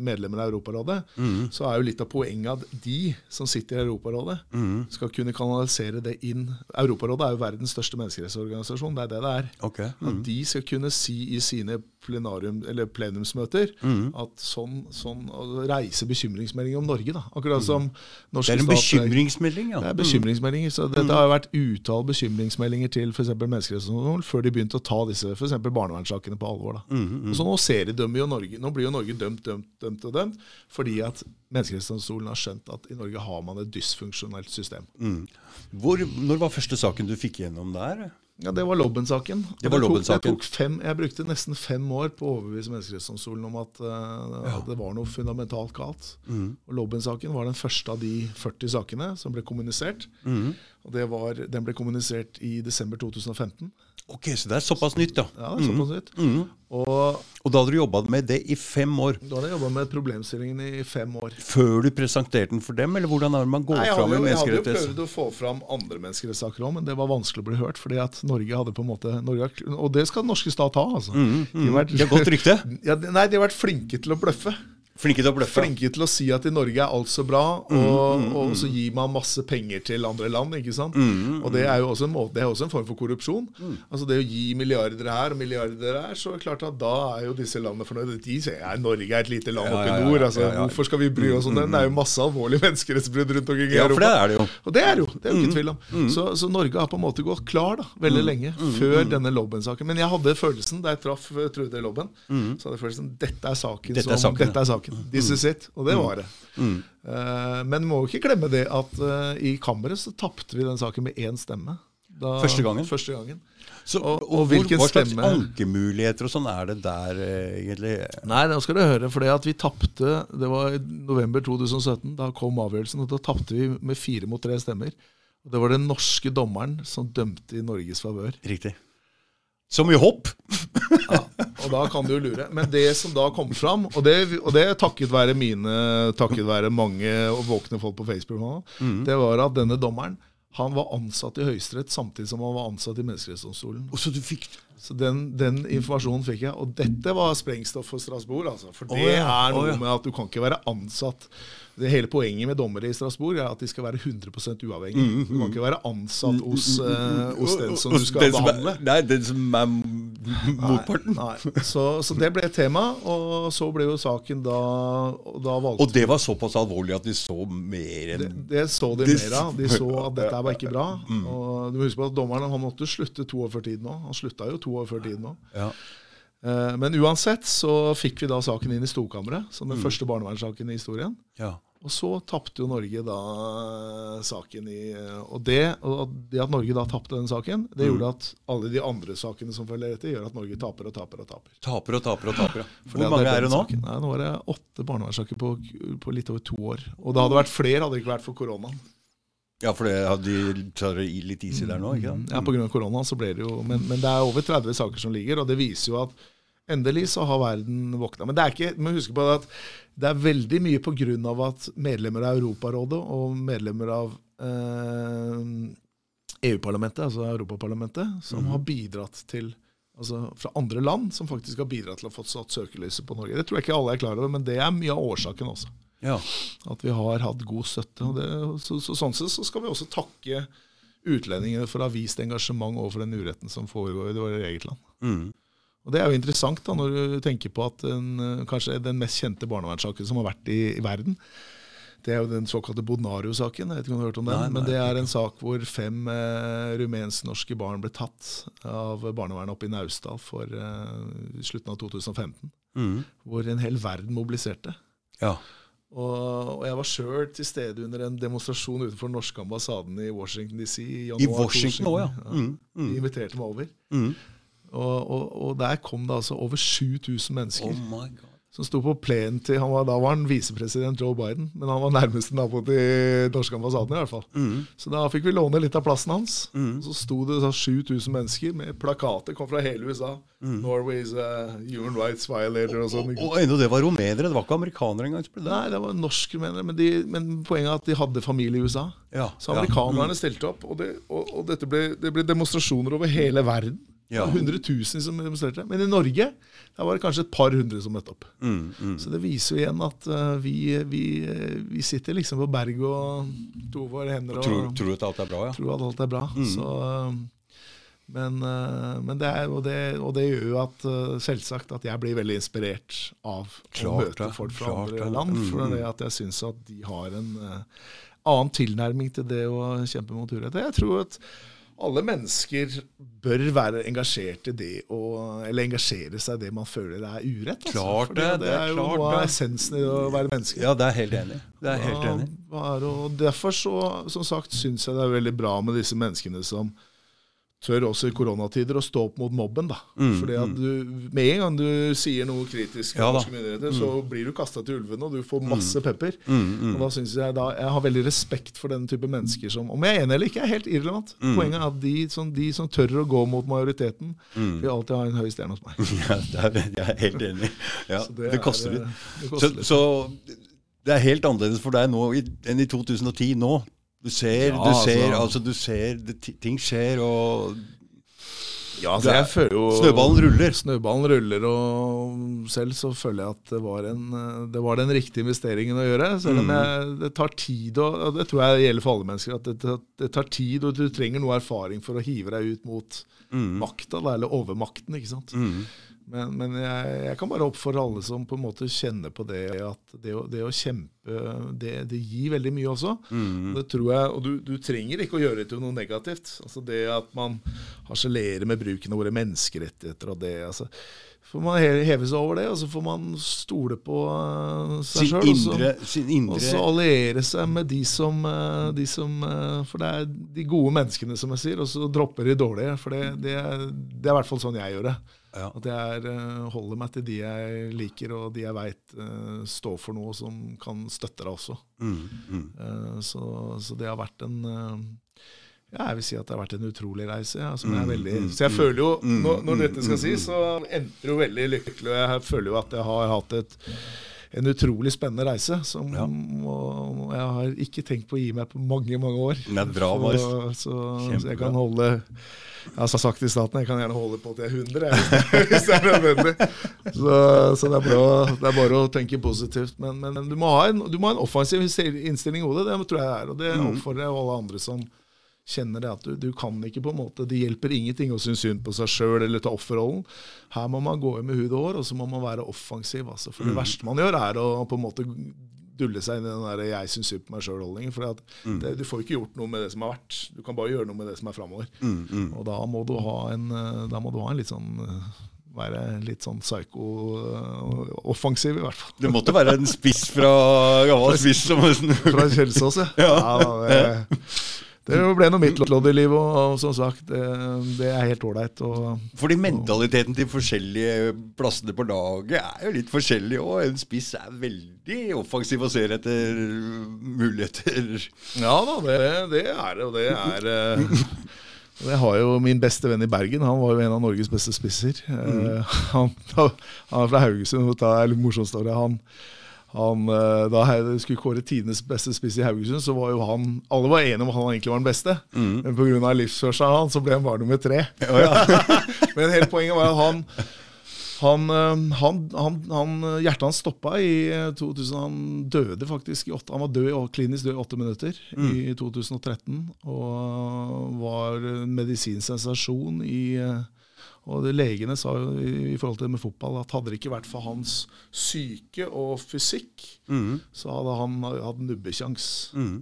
medlemmer av Europarådet, Mm. så er jo litt av poenget at de som sitter i Europarådet, Mm. skal kunne kanalisere det inn. Europarådet er jo verdens største menneskerettsorganisasjon. Det er det det er. Ok. At de skal kunne si i sine plenarium, eller plenumsmøter Mm. at sånn, sånn reise bekymringsmeldinger om Norge. da. Akkurat som norske stat Det er en bekymringsmelding, ja. det er bekymringsmeldinger. så Dette har jo vært utall bekymringsmeldinger til f.eks. Menneskerettighetsdomstolen før de begynte å ta disse eksempel barnevernssakene på alvor. da. Mm, Og så Nå seriedømmer jo Norge. Nå blir jo Norge dømt, dømt, dømt og dømt fordi at Menneskerettighetsdomstolen har skjønt at i Norge har man et dysfunksjonelt system. Mm. Hvor, når var første saken du fikk gjennom der? Ja, Det var Lobben-saken. Det var Lobben-saken. det jeg, fem- Jeg brukte nesten fem år på å overbevise Menneskerettighetsdomstolen om at, eh, at det var noe fundamentalt galt. Mm. Og Lobben-saken var den første av de 40 sakene som ble kommunisert. Mm. Og det var, Den ble kommunisert i desember 2015. Ok, Så det er såpass nytt. Ja, er såpass nytt. Mm. Og Og da hadde du jobba med det i fem år. da hadde jeg jobba med problemstillingen i fem år. Før du presenterte den for dem, eller hvordan er det man går Nei, fram med menneskerettigheter? jeg hadde jo prøvd å få fram andre menneskerettssaker òg, men det var vanskelig å bli hørt. fordi at Norge hadde på en måte Norge, Og det skal den norske stat ha, altså. Mm, De har vært- De har godt rykte. Ja, nei, de har vært flinke til å bløffe. Flinke til å bløffe. Flinke til å si at i Norge er alt så bra, og, og så gir man masse penger til andre land. ikke sant? Og det er jo også en, måte, det er også en form for korrupsjon. Altså Det å gi milliarder her og milliarder der, så er det klart at da er jo disse landene fornøyde. De sier ja, Norge er et lite land Ja, oppe i nord. altså ja, ja. Hvorfor skal vi bry oss om den? Det er jo masse alvorlige menneskerettsbrudd rundt omkring i Ja, for det er det jo. Og det er jo, det er jo ikke tvil om. Så, så Norge har på en måte gått klar da, veldig lenge før denne Lobben-saken. Men jeg hadde følelsen da jeg traff eh, Trude Lobben, så hadde jeg følelsen dette er saken. Dette er som, saken, ja. dette er saken. This is it. Og det var det. Eh, men må ikke glemme det at eh, i kammeret så tapte vi den saken med én stemme. Da, Første gangen? Første gangen. Så, Og- og, og hvilken hva slags stemme- ankemuligheter og sånn er det der, eh, egentlig? Nei, nå skal du høre, for det at vi tapte Det var i november 2017. Da kom avgjørelsen, og da tapte vi med fire mot tre stemmer. Og Det var den norske dommeren som dømte i Norges favør. Riktig. Så mye hopp! Ja, og da kan du jo lure. Men det som da kom fram, og det, og det takket være mine Takket være mange og våkne folk på Facebook, nå, det var at denne dommeren han var ansatt i Høyesterett samtidig som han var ansatt i Menneskerettighetsdomstolen. Så du fikk Så den, den informasjonen fikk jeg. Og dette var sprengstoff for Strasbourg. Altså, for det oh, ja, er noe oh, ja. med at du kan ikke være ansatt det Hele poenget med dommere i Strasbourg er at de skal være 100% uavhengige. Du kan ikke være ansatt hos, eh, hos den som du skal som er- behandle. Nei, den som er motparten. Nei, nei. Så, så det ble et tema, og så ble jo saken da da valgte Og det var såpass alvorlig at de så mer enn det så de Det- mer av. De så at dette var ikke bra. Og du må huske på at Dommeren han måtte slutte to år før tiden nå. Han slutta jo to år før tiden ja. Eh, Men uansett så fikk vi da saken inn i storkammeret, som den første barnevernssaken i historien. ja. Og så tapte jo Norge da eh, saken i Og det, og det at Norge da tapte den saken, det gjorde at alle de andre sakene som følger etter, gjør at Norge taper og taper og taper. Taper og taper og taper. ja. Hvor mange er det nå? saken. Nei, nå er det åtte barnevernssaker på, på litt over to år. Og det hadde vært flere hadde det ikke vært for koronaen. Ja, for det de tar litt is i der nå, ikke sant? Ja, Pga. korona så ble det jo men, men det er over 30 saker som ligger, og det viser jo at endelig så har verden våkna. Men det er ikke, må huske på at det er veldig mye pga. at medlemmer av Europarådet og medlemmer av eh, EU-parlamentet, altså Europaparlamentet, som har bidratt til Altså fra andre land som faktisk har bidratt til å få satt søkelyset på Norge. Det tror jeg ikke alle er klar over, men det er mye av årsaken også. Ja. At vi har hatt god støtte. Det, så, så, sånn sett så skal vi også takke utlendingene for å ha vist engasjement overfor den uretten som foregår i vårt eget land. Mm. Og Det er jo interessant da, når du tenker på at den, eh, kanskje den mest kjente barnevernssaken som har vært i, i verden, det er jo den såkalte Bonario-saken. Jeg vet ikke om du har hørt om den, Nei, nei, men det er en sak hvor fem eh, rumensk-norske barn ble tatt av barnevernet oppe i Naustdal for eh, slutten av 2015. Mm. Hvor en hel verden mobiliserte. ja. Og, og jeg var sjøl til stede under en demonstrasjon utenfor den norske ambassaden i Washington DC. I, I januar Washington òg, ja. Mm. De inviterte meg over. Mm. Og, og, og der kom det altså over 7000 Oh mennesker my god. som sto på plenen til han var, Da var han visepresident Joe Biden, men han var nærmeste nabo til norske ambassaden. i hvert fall. Mm. Så da fikk vi låne litt av plassen hans. Og så sto det 7000 mennesker med plakater, kom fra hele USA. Mm. Norway's uh, human rights violator og sånn. Og ennå det var romenere, det var ikke amerikanere engang. det. Nei, det var norske, romenere. Men, de, men poenget er at de hadde familie i USA. Ja, Så ja. amerikanerne stilte opp, og, det, og, og dette ble, det ble demonstrasjoner over hele verden. Ja. var 100 000 som demonstrerte. Men i Norge der var det kanskje et par hundre som møtte opp. Mm, mm. Så det viser jo igjen at uh, vi, vi, vi sitter liksom på berget og to våre hender og Tror, tror at alt er bra, ja? tror at alt er bra. Så, eh, men, eh, men det er, og, det, og det gjør jo at selvsagt at jeg blir veldig inspirert av Klart å møte folk fra klart andre land. Mm, For mm. det at jeg syns at de har en annen tilnærming til det å kjempe mot urett. Jeg tror at alle mennesker bør være engasjert i det å Eller engasjere seg i det man føler er urett. altså. Klart det, det, det, det er er jo noe av essensen i å være menneske. Ja, det er helt enig. Det er helt enig. Ja, og derfor så, som sagt, syns jeg det er veldig bra med disse menneskene som tør også i koronatider å stå opp mot mobben. da. Fordi at du, Med en gang du sier noe kritisk, Mm, Ja norske myndigheter, så blir du kasta til ulvene, og du får masse pepper. Mm, Og da synes Jeg da, jeg har veldig respekt for den type mennesker som Om jeg er enig eller ikke, er helt irrelevant. Mm. Poenget er at de som, de som tør å gå mot majoriteten, Mm. vil alltid ha en høy stjerne hos meg. Ja, er, jeg er helt enig. Ja, det, det koster er, litt. det Så, koster litt. så det er helt annerledes for deg nå enn i 2010 nå. Du ser, Ja, du ser, altså- altså, du ser det, ting skjer, og Ja, altså, jeg føler jo snøballen ruller. Snøballen ruller, og selv så føler jeg at det var, en, det var den riktige investeringen å gjøre. Selv om jeg, det tar tid, og, det tror jeg gjelder for alle mennesker, at det, det tar tid, og du trenger noe erfaring for å hive deg ut mot makta, eller overmakten. ikke sant? Mm. Men, men jeg, jeg kan bare oppfordre alle som på en måte kjenner på det, at det å, det å kjempe, det, det gir veldig mye også. Mm. Det tror jeg, Og du, du trenger ikke å gjøre det til noe negativt. Altså Det at man harselerer med bruken av våre menneskerettigheter og det altså, får man heve seg over det, og så får man stole på eh, seg sjøl. Og så alliere seg med de som, eh, de som eh, For det er de gode menneskene, som jeg sier, og så dropper de dårlige. For det, det, er, det er i hvert fall sånn jeg gjør det. Ja. At jeg er, eh, holder meg til de jeg liker, og de jeg veit står for noe som kan støtte deg også. mm, mm. Eh, Så, så det har vært en eh, ja, jeg vil si at det har vært en utrolig reise. Ja, som jeg er veldig, så jeg føler jo, når, når dette skal sies, så endte det jo veldig lykkelig. Og jeg føler jo at jeg har hatt et, en utrolig spennende reise. Som, Ja. og jeg har ikke tenkt på å gi meg på mange, mange år. Er bra, Så, så, så jeg kan holde Jeg har sagt til staten jeg kan gjerne holde på til jeg er 100, hvis det er nødvendig. Så, så det, er bra, det er bare å tenke positivt. Men, men du, må en, du må ha en offensiv innstilling i hodet. Det tror jeg det er. Og det Mm. oppfordrer jeg alle andre som kjenner det at du, du kan ikke på en måte Det hjelper ingenting å synes synd på seg sjøl eller ta offerrollen. Her må man gå inn med hud og hår, og så må man være offensiv. Altså. For det Mm. verste man gjør, er å på en måte dulle seg inn i den der 'jeg syns synd på meg sjøl'-holdningen. For Mm. du får ikke gjort noe med det som har vært. Du kan bare gjøre noe med det som er framover. Mm, mm. Og da må du ha en, eh, da må du ha en litt sånn eh, være litt sånn psyko-offensiv, i hvert fall. Det måtte være en spiss fra gammel spiss som Fra Kjelsås, ja. Ja. da, det, det ble noe mitt lodd i livet, og, som sagt, det, det er helt ålreit. Fordi mentaliteten til forskjellige plassene på laget er jo litt forskjellig òg. En spiss er veldig offensiv og ser etter muligheter. Ja da, det, det er det, og det er det Jeg har jo min beste venn i Bergen. Han var jo en av Norges beste spisser. Mm. han, han er fra Haugesund. Det er litt morsomt. story. Han, han, eh, da jeg skulle kåre tidenes beste spiss i Haugesund, så var jo han Alle var enige om at han egentlig var den beste, men pga. livsførselen hans så ble han bare nummer tre. men hele poenget var at han han, øh, han, han, han, hjertet hans stoppa i øh, 2000. Han døde faktisk i åtte, Han var død, klinisk død i åtte minutter i 2013. Og var en medisinsensasjon i øh, Og det legene sa jo i, forhold til det med fotball at hadde det ikke vært for hans syke og fysikk, så hadde han hatt nubbekjangs.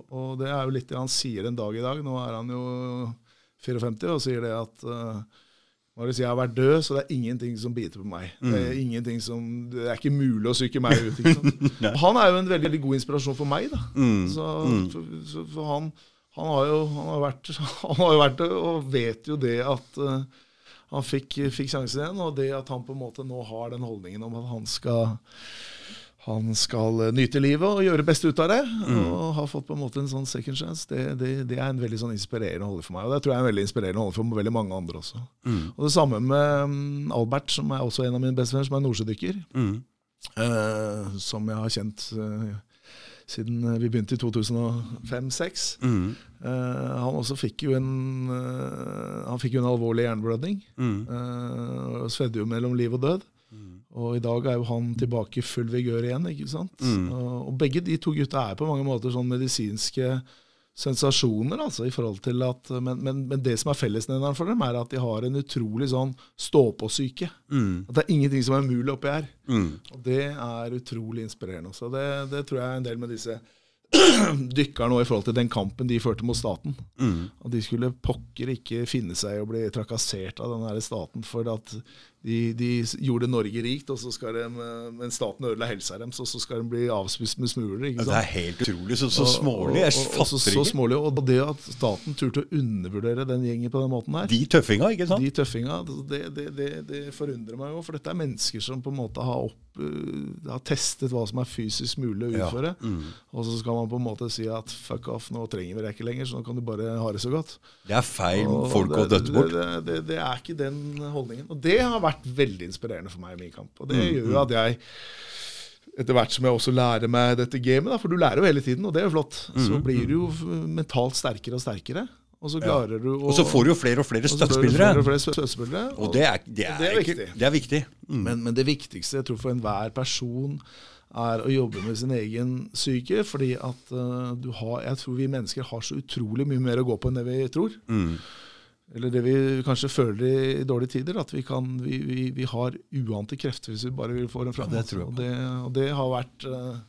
Og det er jo litt det han sier en dag i dag. Nå er han jo 54 og sier det at uh, Marius, jeg har vært død, så det er ingenting som biter på meg. Det er ingenting som, det er ikke mulig å psyke meg ut. Han er jo en veldig, veldig god inspirasjon for meg. da. Så, for, så, for han, han, har jo, han, har vært, han har jo vært det, og vet jo det at eh, han fikk, fikk sjansen igjen. Og det at han på en måte nå har den holdningen om at han skal han skal eh, nyte livet og gjøre det beste ut av det. Mm. Og har fått på en måte en sånn second chance. Det, det, det er en veldig sånn inspirerende holder for meg. Og det tror jeg er en veldig inspirerende holder for veldig mange andre også. Mm. Og det samme med um, Albert, som er også en av mine bestevenner, som er nordsjødykker. Mm. Uh, som jeg har kjent eh, siden vi begynte i 2005-2006. Mm. Uh, han også fikk jo en uh, Han fikk jo en alvorlig hjerneblødning. Mm. Uh, og svedde jo mellom liv og død. Og i dag er jo han tilbake i full vigør igjen. ikke sant? Mm. Og, og begge de to gutta er på mange måter sånn medisinske sensasjoner. altså i forhold til at, Men, men, men det som er fellesnevneren for dem, er at de har en utrolig sånn stå-på-syke. Mm. At det er ingenting som er umulig oppi her. Mm. Og det er utrolig inspirerende. Så det, det tror jeg er en del med disse dykker nå i forhold til den kampen de førte mot staten. Mm. Og de skulle pokker ikke finne seg i å bli trakassert av den her staten for at de, de gjorde Norge rikt, og så skal de, men staten ødela helsa deres, og så skal de bli avspist med smuler. Ja, det er helt utrolig. Så, så smålig. Jeg fatter så ikke. Og det at staten turte å undervurdere den gjengen på den måten her, De tøffinga, ikke sant? de tøffinga, det, det, det, det forundrer meg jo. For dette er mennesker som på en måte har, opp, øh, har testet hva som er fysisk mulig å Ja. utføre. Mm. Og så skal man på en måte si at fuck off, nå trenger vi deg ikke lenger, så nå kan du bare ha det så godt. Det er feil Og folk å døtte bort. Det, det, det er ikke den holdningen. Og det har vært veldig inspirerende for meg i min kamp. Og det Mm, gjør jo at jeg etter hvert som jeg også lærer meg dette gamet, da, for du lærer jo hele tiden, og det er jo flott, så blir du jo mentalt sterkere og sterkere. Og så ja. du å Og så får du jo flere og flere og støttespillere. flere og flere stø- støttespillere. Og det er, det er, det er viktig. Det er viktig. Mm. Men, men det viktigste jeg tror for enhver person er å jobbe med sin egen syke. Fordi at uh, du har, jeg tror vi mennesker har så utrolig mye mer å gå på enn det vi tror. Mm. Eller det vi kanskje føler i dårlige tider. At vi, kan, vi, vi, vi har uante krefter hvis vi bare vil få dem fram. Ja, det tror jeg og, det, og det har vært eh,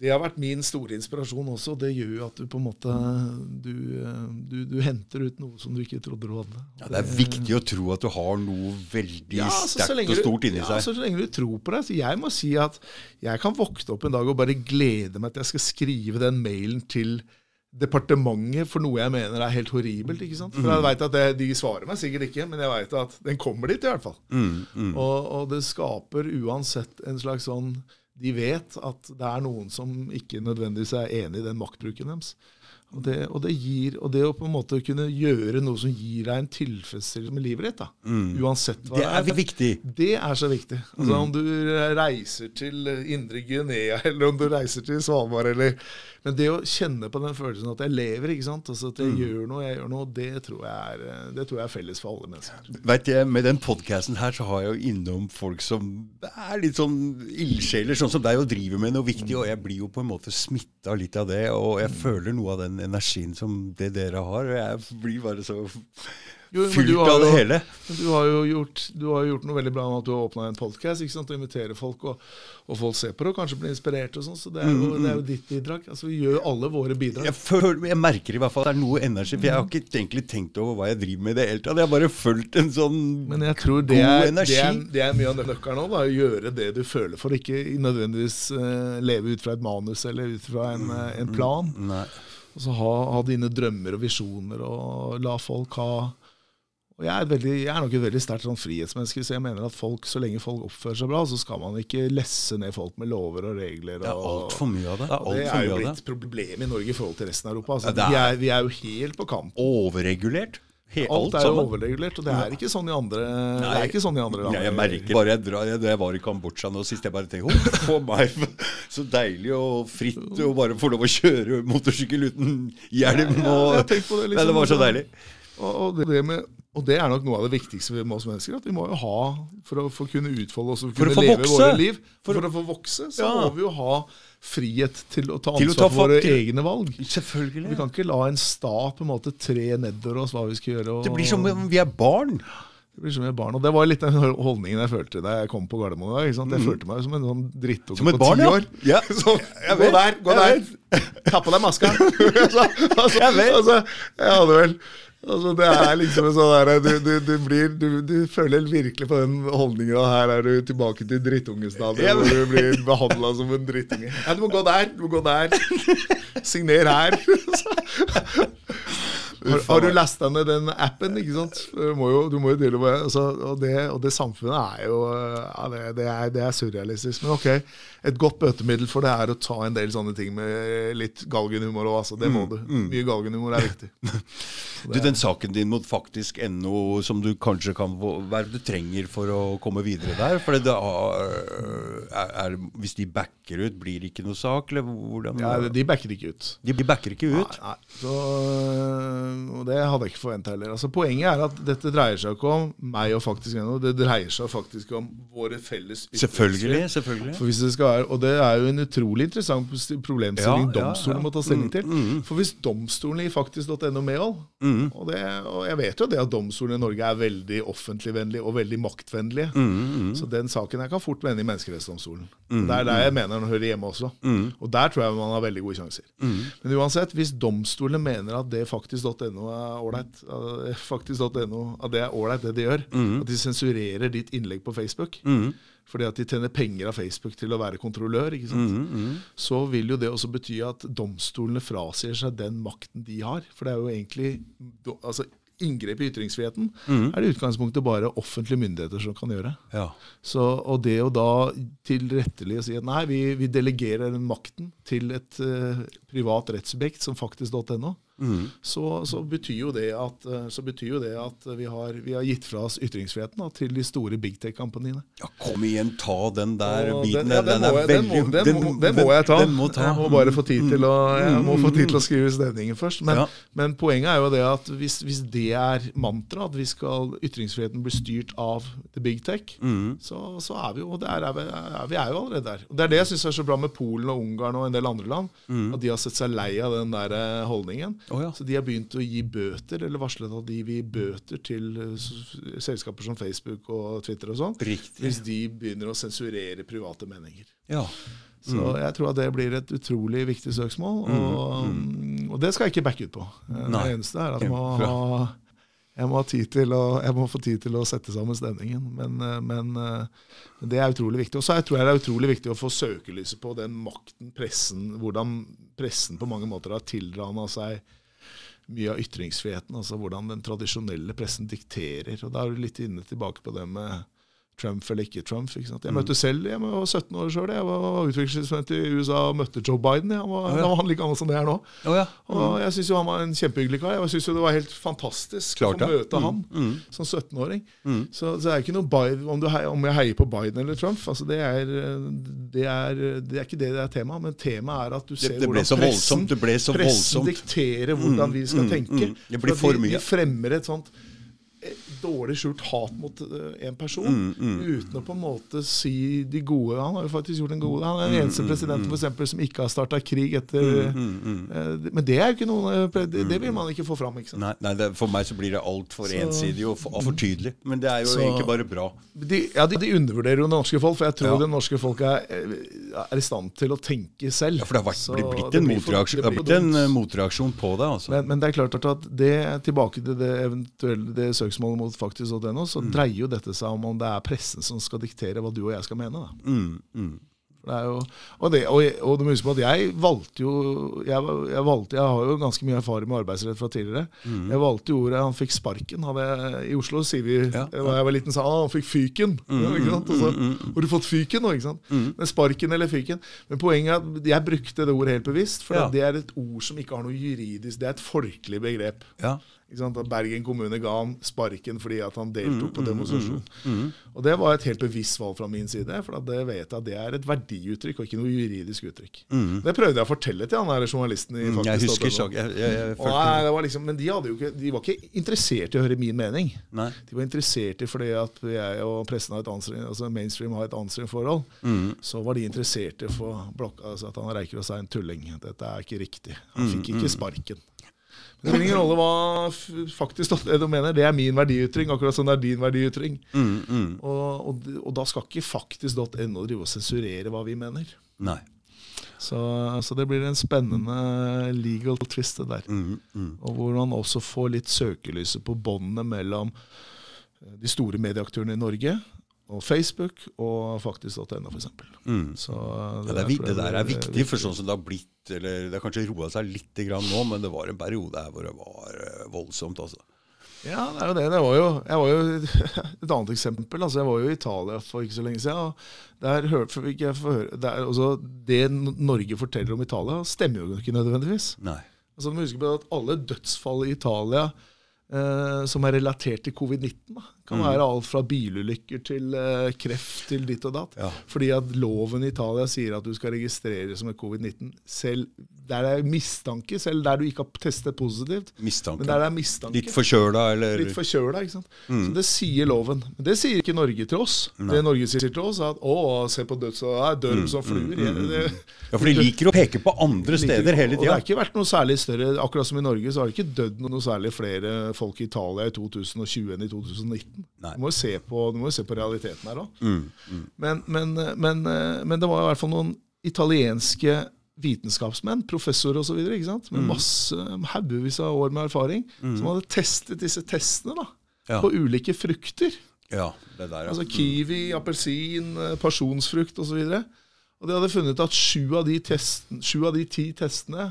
det har vært min store inspirasjon også. Det gjør jo at du på en måte du, du, du henter ut noe som du ikke trodde du hadde. Ja, det er viktig å tro at du har noe veldig Ja, altså, sterkt og stort inni ja, seg. Så lenge du tror på det. Så jeg må si at jeg kan våkne opp en dag og bare glede meg til jeg skal skrive den mailen til departementet for noe jeg mener er helt horribelt. ikke sant? For Mm. jeg vet at det, De svarer meg sikkert ikke, men jeg vet at den kommer dit i hvert fall. Mm, mm. Og, og det skaper uansett en slags sånn De vet at det er noen som ikke nødvendigvis er enig i den maktbruken deres. Og det, og, det gir, og det å på en måte kunne gjøre noe som gir deg en tilfredsstillelse med livet ditt, da, uansett hva Mm. Det er viktig. det er så viktig. Altså Om du reiser til Indre Guinea, eller om du reiser til Svalbard, eller Men det å kjenne på den følelsen at jeg lever, ikke sant? Altså at jeg gjør noe, jeg gjør noe, det tror jeg er, det tror jeg er felles for alle mennesker. Vet jeg, Med den podkasten her så har jeg jo innom folk som er litt sånn ildsjeler, sånn som deg, og driver med noe viktig. Og jeg blir jo på en måte smitta litt av det, og jeg føler noe av den energien som det dere har. Og jeg blir bare så Jo, fylt har av det hele. Du har jo gjort, du har jo gjort noe veldig bra med at du har åpna en podkast og inviterer folk, og, og folk ser på det og kanskje blir inspirert. og sånn, Så det er, jo, det er jo ditt bidrag. Altså Vi gjør jo alle våre bidrag. Jeg, føler, jeg merker i hvert fall at det er noe energi, for jeg har ikke egentlig tenkt over hva jeg driver med i det hele tatt. Jeg har bare fulgt en sånn Men jeg tror det god er, det er, det er mye av nøkkelen da, Å gjøre det du føler for. Ikke nødvendigvis uh, leve ut fra et manus eller ut fra en, uh, en plan. Nei. Og så ha, ha dine drømmer og visjoner, og la folk ha og jeg er, veldig, jeg er nok et veldig sterkt sånn frihetsmenneske, så jeg mener at folk, så lenge folk oppfører seg bra, så skal man ikke lesse ned folk med lover og regler. Det er og, altfor mye av det. og det Alt det er jo blitt problemet et problem i Norge i forhold til resten av Europa. Altså, Ja, er- vi, er, vi er jo helt på kamp. Overregulert. Alt, Alt er jo overregulert, og det er ikke sånn i andre, det er ikke sånn i andre land. Ja, jeg merker bare jeg, drar, jeg, jeg var i Kambodsja nå sist, jeg bare tenkte oh, for meg, så deilig og fritt å bare få lov å kjøre motorsykkel uten hjelm. Ja, Og, jeg på det, liksom. Nei, det var så deilig. Og, og, det, det med, og det er nok noe av det viktigste med oss mennesker. At vi må jo ha, for å få kunne utfolde oss og kunne leve vokse. våre liv For For, å få vokse, så Ja. må vi jo ha frihet til å ta ansvar å ta for våre egne valg. Selvfølgelig. Vi kan ikke la en stat på en måte tre nedover oss hva vi skal gjøre. Og, Det blir som om vi er barn. det blir som vi er barn. Og det var litt den holdningen jeg følte da jeg kom på Gardermoen. i dag, Jeg følte meg som en sånn drittunge Mm. På barn, ti år. Ja. Sånn, Jeg gå der, gå Jeg der. Ta på deg maska. altså, altså, Jeg vet. Altså, jeg hadde vel altså, Det er liksom en sånn der, du, du, du, blir, du, du føler virkelig på den holdningen at her er du tilbake til drittungestadiet, hvor du blir behandla som en drittunge. Ja, du må gå der, du må gå der. Signer her. Har, har du lasta ned den appen? ikke sant? Du må jo, du må jo dele med, altså, og, det, og det samfunnet er jo ja, det, det, er, det, er, surrealistisk. Men ok, et godt bøtemiddel for det er å ta en del sånne ting med litt galgenhumor òg. Altså, det må mm, du. Mm. Mye galgenhumor er viktig. du, Den saken din mot faktisk ennå som du kanskje kan Hva du trenger for å komme videre der? For det er, er, Hvis de backer ut, blir det ikke noe sak? Eller hvordan? Ja, De backer ikke ut. De backer ikke ut? Nei, nei. Så, og det hadde jeg ikke forventa heller. Altså, poenget er at dette dreier seg ikke om meg og faktisk ennå. Det dreier seg faktisk om våre felles Selvfølgelig. selvfølgelig. For hvis det skal være, og det er jo en utrolig interessant problemstilling ja, domstolen ja, ja. må ta stilling til. Mm, mm. For hvis domstolen gir faktisk.no medhold, mm. og, og jeg vet jo det at domstolen i Norge er veldig offentligvennlige og veldig maktvennlige, mm, mm. så den saken her kan fort vende i Menneskerettsdomstolen. Mm, det er der jeg mener den hører hjemme også. Og der tror jeg man har veldig gode sjanser. Men uansett, hvis domstolene mener at det faktisk.no er ålreit, at det er ålreit det de gjør, at de sensurerer ditt innlegg på Facebook, fordi at de tjener penger av Facebook til å være kontrollør, ikke sant? Mm, mm. så vil jo det også bety at domstolene frasier seg den makten de har. For det er jo egentlig altså, inngrep i ytringsfriheten mm. er det i utgangspunktet bare offentlige myndigheter som kan gjøre. Ja. Så, og det å da tilrettelig å si at nei, vi, vi delegerer den makten til et uh, privat rettssubjekt som faktisk.no, mm. så, så, betyr at, så, betyr jo det at vi, har, vi, har, gitt fra oss ytringsfriheten da, til de store big tech-kampaniene. Ja, Kom igjen, ta den der og biten. Den, ja, den, den, må, den, må, den, må, må, jeg ta. Må ta. Jeg må bare få tid til å, jeg må få tid til å skrive stemningen først. Men, ja. men, poenget er jo det at hvis, hvis det er mantra, at vi skal, ytringsfriheten blir styrt av the big tech, mm. så, så, er vi jo der er vi, er vi er jo allerede der. Og Det er det jeg syns er så bra med Polen og Ungarn og en del andre land. Mm. At de har sett seg lei av den der eh, holdningen. Oh, ja. Så de har begynt å gi bøter, eller varslet at de vil gi bøter til eh, selskaper som Facebook og Twitter og sånn. Hvis de begynner å sensurere private meninger. Ja. Mm. Så jeg tror at det blir et utrolig viktig søksmål. Mm, og, mm. og det skal jeg ikke backe ut på. Nei. det eneste er at jeg må ha jeg må, å, jeg må, få tid til å sette sammen stemningen. Men, eh, men, eh, men det er utrolig viktig. Og så tror jeg det er utrolig viktig å få søkelyset på den makten pressen Hvordan pressen på mange måter har tilrana seg mye av ytringsfriheten. Altså hvordan den tradisjonelle pressen dikterer. Og da er du litt inne tilbake på det med Trump eller ikke Trump. Ikke jeg møtte selv, jeg var 17 år sjøl. Jeg var utviklingsstudent i USA og møtte Joe Biden. Han var, oh, ja. Var like gammel som det er nå. Oh, ja. mm. Og Jeg syns han var en kjempehyggelig kar. Jeg syns det var helt fantastisk Klart, å møte mm. han mm. som 17-åring. Mm. Så, så, det er ikke noe Biden, om, hei, om, jeg heier på Biden eller Trump, altså det, er, det, er, det er ikke det det er temaet. Men temaet er at du ser det, hvordan pressen, pressen dikterer hvordan vi skal mm, tenke. Det blir for mye. De fremmer et sånt dårlig skjult hat mot uh, en person, mm, mm. uten å på en måte si de gode Han har jo faktisk gjort en gode Han er den mm, eneste mm, presidenten for eksempel, som ikke har starta krig etter mm, Men det er jo ikke noe det, det, vil man ikke få fram. Ikke nei, nei det, for meg så blir det altfor ensidig og for, for, tydelig. Men det er jo så, egentlig bare bra. De, ja, de, de, undervurderer jo det norske folk, for jeg tror ja. det norske folk er, er, i stand til å tenke selv. Ja, For det har vært, så, blitt, en, motreaksjon, det blitt en motreaksjon på det. Altså. Men, men, det er klart at det tilbake til det eventuelle det søksmålet mot faktisk.no, så mm. dreier jo dette seg om om det er pressen som skal diktere hva du og jeg skal mene. da. Mm, mm. Jo, og, det, og, og, du må huske på at jeg valgte jo jeg, jeg, valgte, jeg, har jo ganske mye erfaring med arbeidsrett fra tidligere. Mm. Jeg valgte jo ordet 'han fikk sparken'. Jeg, I Oslo sier vi ja, ja. Da jeg var liten, sa han 'han fikk fyken'. Mm, ja, ikke sant? Og så har du fått fyken nå? ikke sant? Men Sparken eller fyken. Men poenget er at jeg brukte det ordet helt bevisst. For det er et ord som ikke har noe juridisk Det er et folkelig begrep. At Bergen kommune ga han sparken fordi at han deltok på mm, mm. Mm, mm, og Det var et helt bevisst valg fra min side, for det vet jeg at det er et verdiuttrykk og ikke noe juridisk uttrykk. Mm. Det prøvde jeg å fortelle til han der journalisten. i faktisk, Jeg husker sjokk. liksom, Men de, ikke, de, var ikke interessert i å høre min mening. Nei. De var interessert i fordi at jeg og pressen har et anstrengt, altså mainstream har et anstrengt forhold. Mm. Så var de interessert i få blokka altså at han Reiker og er en tulling. Dette er ikke riktig. Han fikk ikke sparken. Det spiller ingen rolle hva faktisk du mener. Det er min verdiytring, akkurat som det er din verdiytring. Mm, mm. Og, og, og, da skal ikke faktisk.no drive og sensurere hva vi mener. Nei. Så, så, det blir en spennende legal twist det der. Mm, mm, og hvor man også får litt søkelyset på båndet mellom de store medieaktørene i Norge og Facebook og faktisk.no, f.eks. Mm. Så Ja, det, er, det der er viktig, for sånn som det har blitt eller Det har kanskje roa seg litt grann nå, men det var en periode her hvor det var eh, voldsomt. altså. Ja, det er jo det. det var jo, jeg var jo Et annet eksempel. altså Jeg var jo i Italia for ikke så lenge siden. og der hørte, fikk jeg høre, det, er også, det Norge forteller om Italia, stemmer jo ikke nødvendigvis. Nei. Altså, må huske på at Alle dødsfall i Italia eh, som er relatert til covid-19, da, kan Mm. være alt fra bilulykker til eh, kreft til ditt og datt. Ja. Fordi at loven i Italia sier at du skal registrere som et covid-19 selv der det er mistanke, selv der du ikke har testet positivt. Mistanke. Men der det er mistanke. Litt forkjøla, eller Litt forkjøla, ikke sant. Mm. Så det sier loven. Men det sier ikke Norge til oss. Det Norge sier til oss, er at å, se på døds... Jeg dør de som fluer. Mm, mm, Ja, for de liker å peke på andre steder hele og det har ikke vært noe særlig større Akkurat som i Norge, så har det ikke dødd noe særlig flere folk i Italia i 2020 enn i 2019. Nei. Du må jo se på, se på realiteten her òg. Mm, mm. Men, men, men, men det var i hvert fall noen italienske vitenskapsmenn, professorer osv., Mm. med masse haugevis av år med erfaring, som hadde testet disse testene da, Ja. på ulike frukter. ja, det der, ja. Altså kiwi, appelsin, eh, pasjonsfrukt osv. Og, og de hadde funnet at sju av de, testen, sju av de ti testene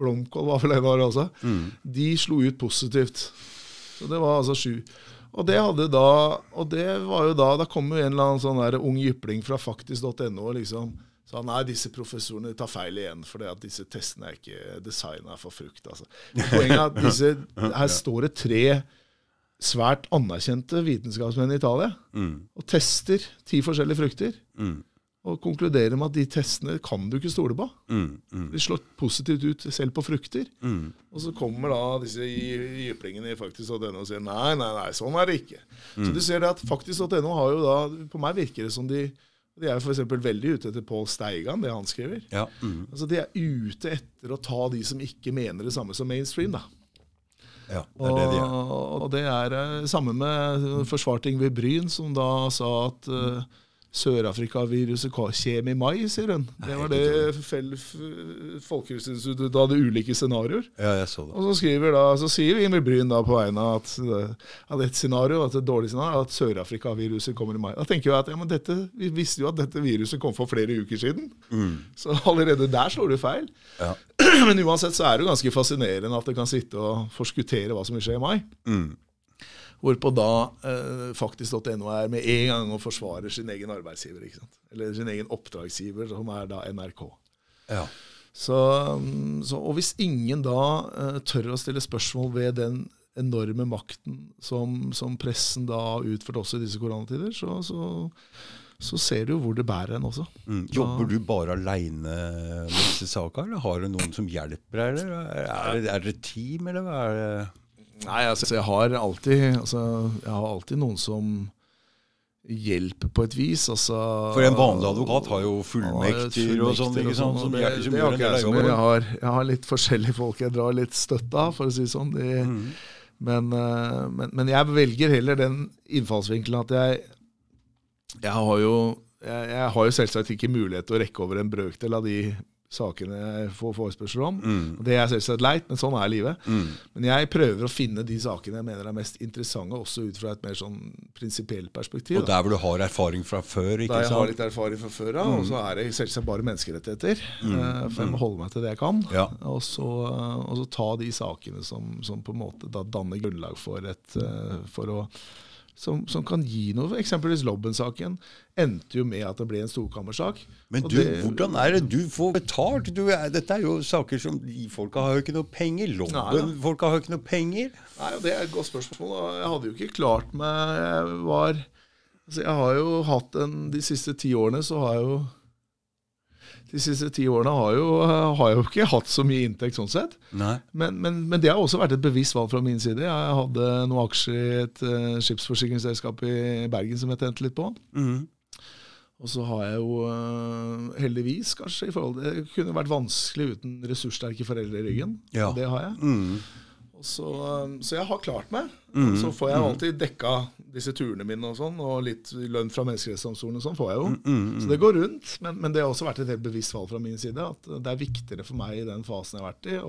Blomkål var vel av dem også. Mm. De slo ut positivt. Så det var altså sju. Og det hadde da Og det var jo da Da kom jo en eller annen sånn der ung jypling fra faktisk.no og liksom sa nei, disse professorene tar feil igjen, for at disse testene er ikke designa for frukt. altså. Poenget er at disse, her står det tre svært anerkjente vitenskapsmenn i Italia Mm, og tester ti forskjellige frukter. mm, Og konkluderer med at de testene kan du ikke stole på. mm, mm, De slår positivt ut selv på frukter. mm. Og så kommer da disse jy- jyplingene i faktisk.no og sier nei, nei, nei, sånn er det ikke. Mm. Så du ser det at faktisk.no har jo da På meg virker det som de De er f.eks. veldig ute etter Pål Steigan, det han skriver. Ja. Mm. Altså De er ute etter å ta de som ikke mener det samme som mainstream. da. ja, det er det de er. Og, og det er eh, samme med forsvarte Ingvild Bryn, som da sa at uh, Sør-Afrika-viruset kommer i mai, sier hun. Det var det Folkehelseinstituttet hadde ulike scenarioer. Ja, jeg så det. Og så, skriver da, så sier Ingvild Bryn da på vegne av at, et scenario, at et dårlig scenario, at Sør-Afrika-viruset kommer i mai. Da tenker jeg at ja, men dette, vi visste jo at dette viruset kom for flere uker siden. Så allerede der slår du feil. Ja. Men uansett så er det jo ganske fascinerende at det kan sitte og forskuttere hva som vil skje i mai. Mm. Hvorpå da eh, faktisk.no er med en gang og forsvarer sin egen arbeidsgiver. ikke sant? Eller sin egen oppdragsgiver, som er da NRK. Ja. Så, mm, så, og hvis ingen da eh, tør å stille spørsmål ved den enorme makten som, som pressen da har utført også i disse koronatider, så, så, så ser du jo hvor det bærer en også. Mm. Jobber du bare aleine med disse sakene, eller har du noen som hjelper deg? Eller? Er, det, et team, eller hva er det? Nei, altså, jeg har alltid, altså, jeg har alltid noen som hjelper på et vis. Altså, For en vanlig advokat har jo Ja, fullmekter og sånn, ikke sant? Som, det, som det gjør en del av gjør. Jeg har, jeg har litt forskjellige folk jeg drar litt støtte av, for å si det sånn. De, Mm. men, eh, men, men jeg velger heller den innfallsvinkelen at jeg Jeg har jo, jeg, jeg har jo selvsagt ikke mulighet til å rekke over en brøkdel av de sakene jeg får forespørsel om. Mm. Og Det er selvsagt leit, men sånn er livet. Mm. Men jeg prøver å finne de sakene jeg mener er mest interessante, også ut fra et mer sånn prinsipielt perspektiv. Og der hvor du har erfaring fra før, ikke sant? Der jeg har litt erfaring fra før av, og så er det selvsagt bare menneskerettigheter. eh, For jeg må holde meg til det jeg kan. Ja. Og, så, eh, og så ta de sakene som, som på en måte da danner grunnlag for et eh, for å som, som kan gi noe. Eksempelvis Lobben-saken endte jo med at det ble en storkammersak. Men du, det- hvordan er det du får betalt? Du dette er jo saker som Folka har jo ikke noe penger. Lobben, folka har jo ikke noe penger. Nei, Det er et godt spørsmål. Jeg hadde jo ikke klart meg Jeg var altså Jeg har jo hatt en De siste ti årene så har jeg jo De siste ti årene har jo, har jo ikke hatt så mye inntekt sånn sett. Men, men, men det har også vært et bevisst valg fra min side. Jeg hadde noen aksjer i et uh, skipsforsikringsselskap i Bergen som jeg tjente litt på. Mm. Og så har jeg jo eh, heldigvis, kanskje, i forhold til Det kunne vært vanskelig uten ressurssterke foreldre i ryggen. Ja. Og det har jeg. Mm. Og så, um, så jeg har klart meg. Mm, så får jeg alltid dekka disse turene mine og sånn, og litt lønn fra Menneskerettighetsdomstolen og sånn får jeg jo. Mm, Så det går rundt. Men, men det har også vært et helt bevisst valg fra min side at det er viktigere for meg i den fasen jeg har vært i,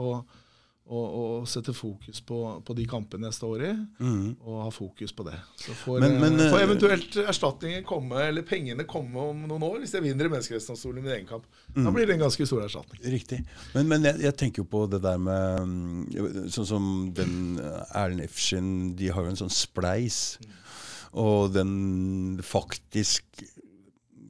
å, sette fokus på, på, de kampene jeg står i, mm. og ha fokus på det. Så får, Men- men, får eh, eventuelt erstatningen komme, eller pengene komme om noen år, hvis jeg vinner i Menneskerettighetsdomstolen i min egen kamp. Mm. Da blir det en ganske stor erstatning. Riktig. Men, men jeg, jeg tenker jo på det der med mm, Sånn som den eh, Erlend Efskin, de har jo en sånn spleis. Og den faktisk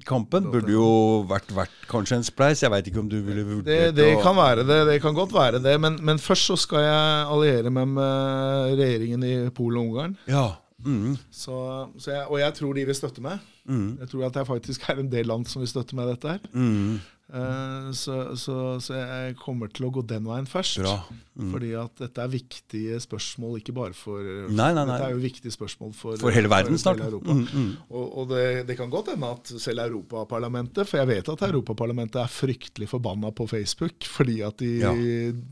kampen burde jo vært verdt kanskje en spleis. Jeg veit ikke om du ville vurdert det Det kan være det. Det kan godt være det. Men, men først så skal jeg alliere meg med regjeringen i Polen og Ungarn. Ja. Mm, Så, så jeg, og jeg tror de vil støtte meg. mm, Jeg tror at det faktisk er en del land som vil støtte meg dette her. mm, Eh, så, så, så jeg kommer til å gå den veien først. Mm. Fordi at dette er viktige spørsmål, ikke bare for Nei, nei, nei. Dette er jo viktige spørsmål for, For hele verden snart. hele. Mm, mm. Og, og det, det kan godt hende at selv Europaparlamentet For jeg vet at Europaparlamentet er fryktelig forbanna på Facebook fordi at de Ja.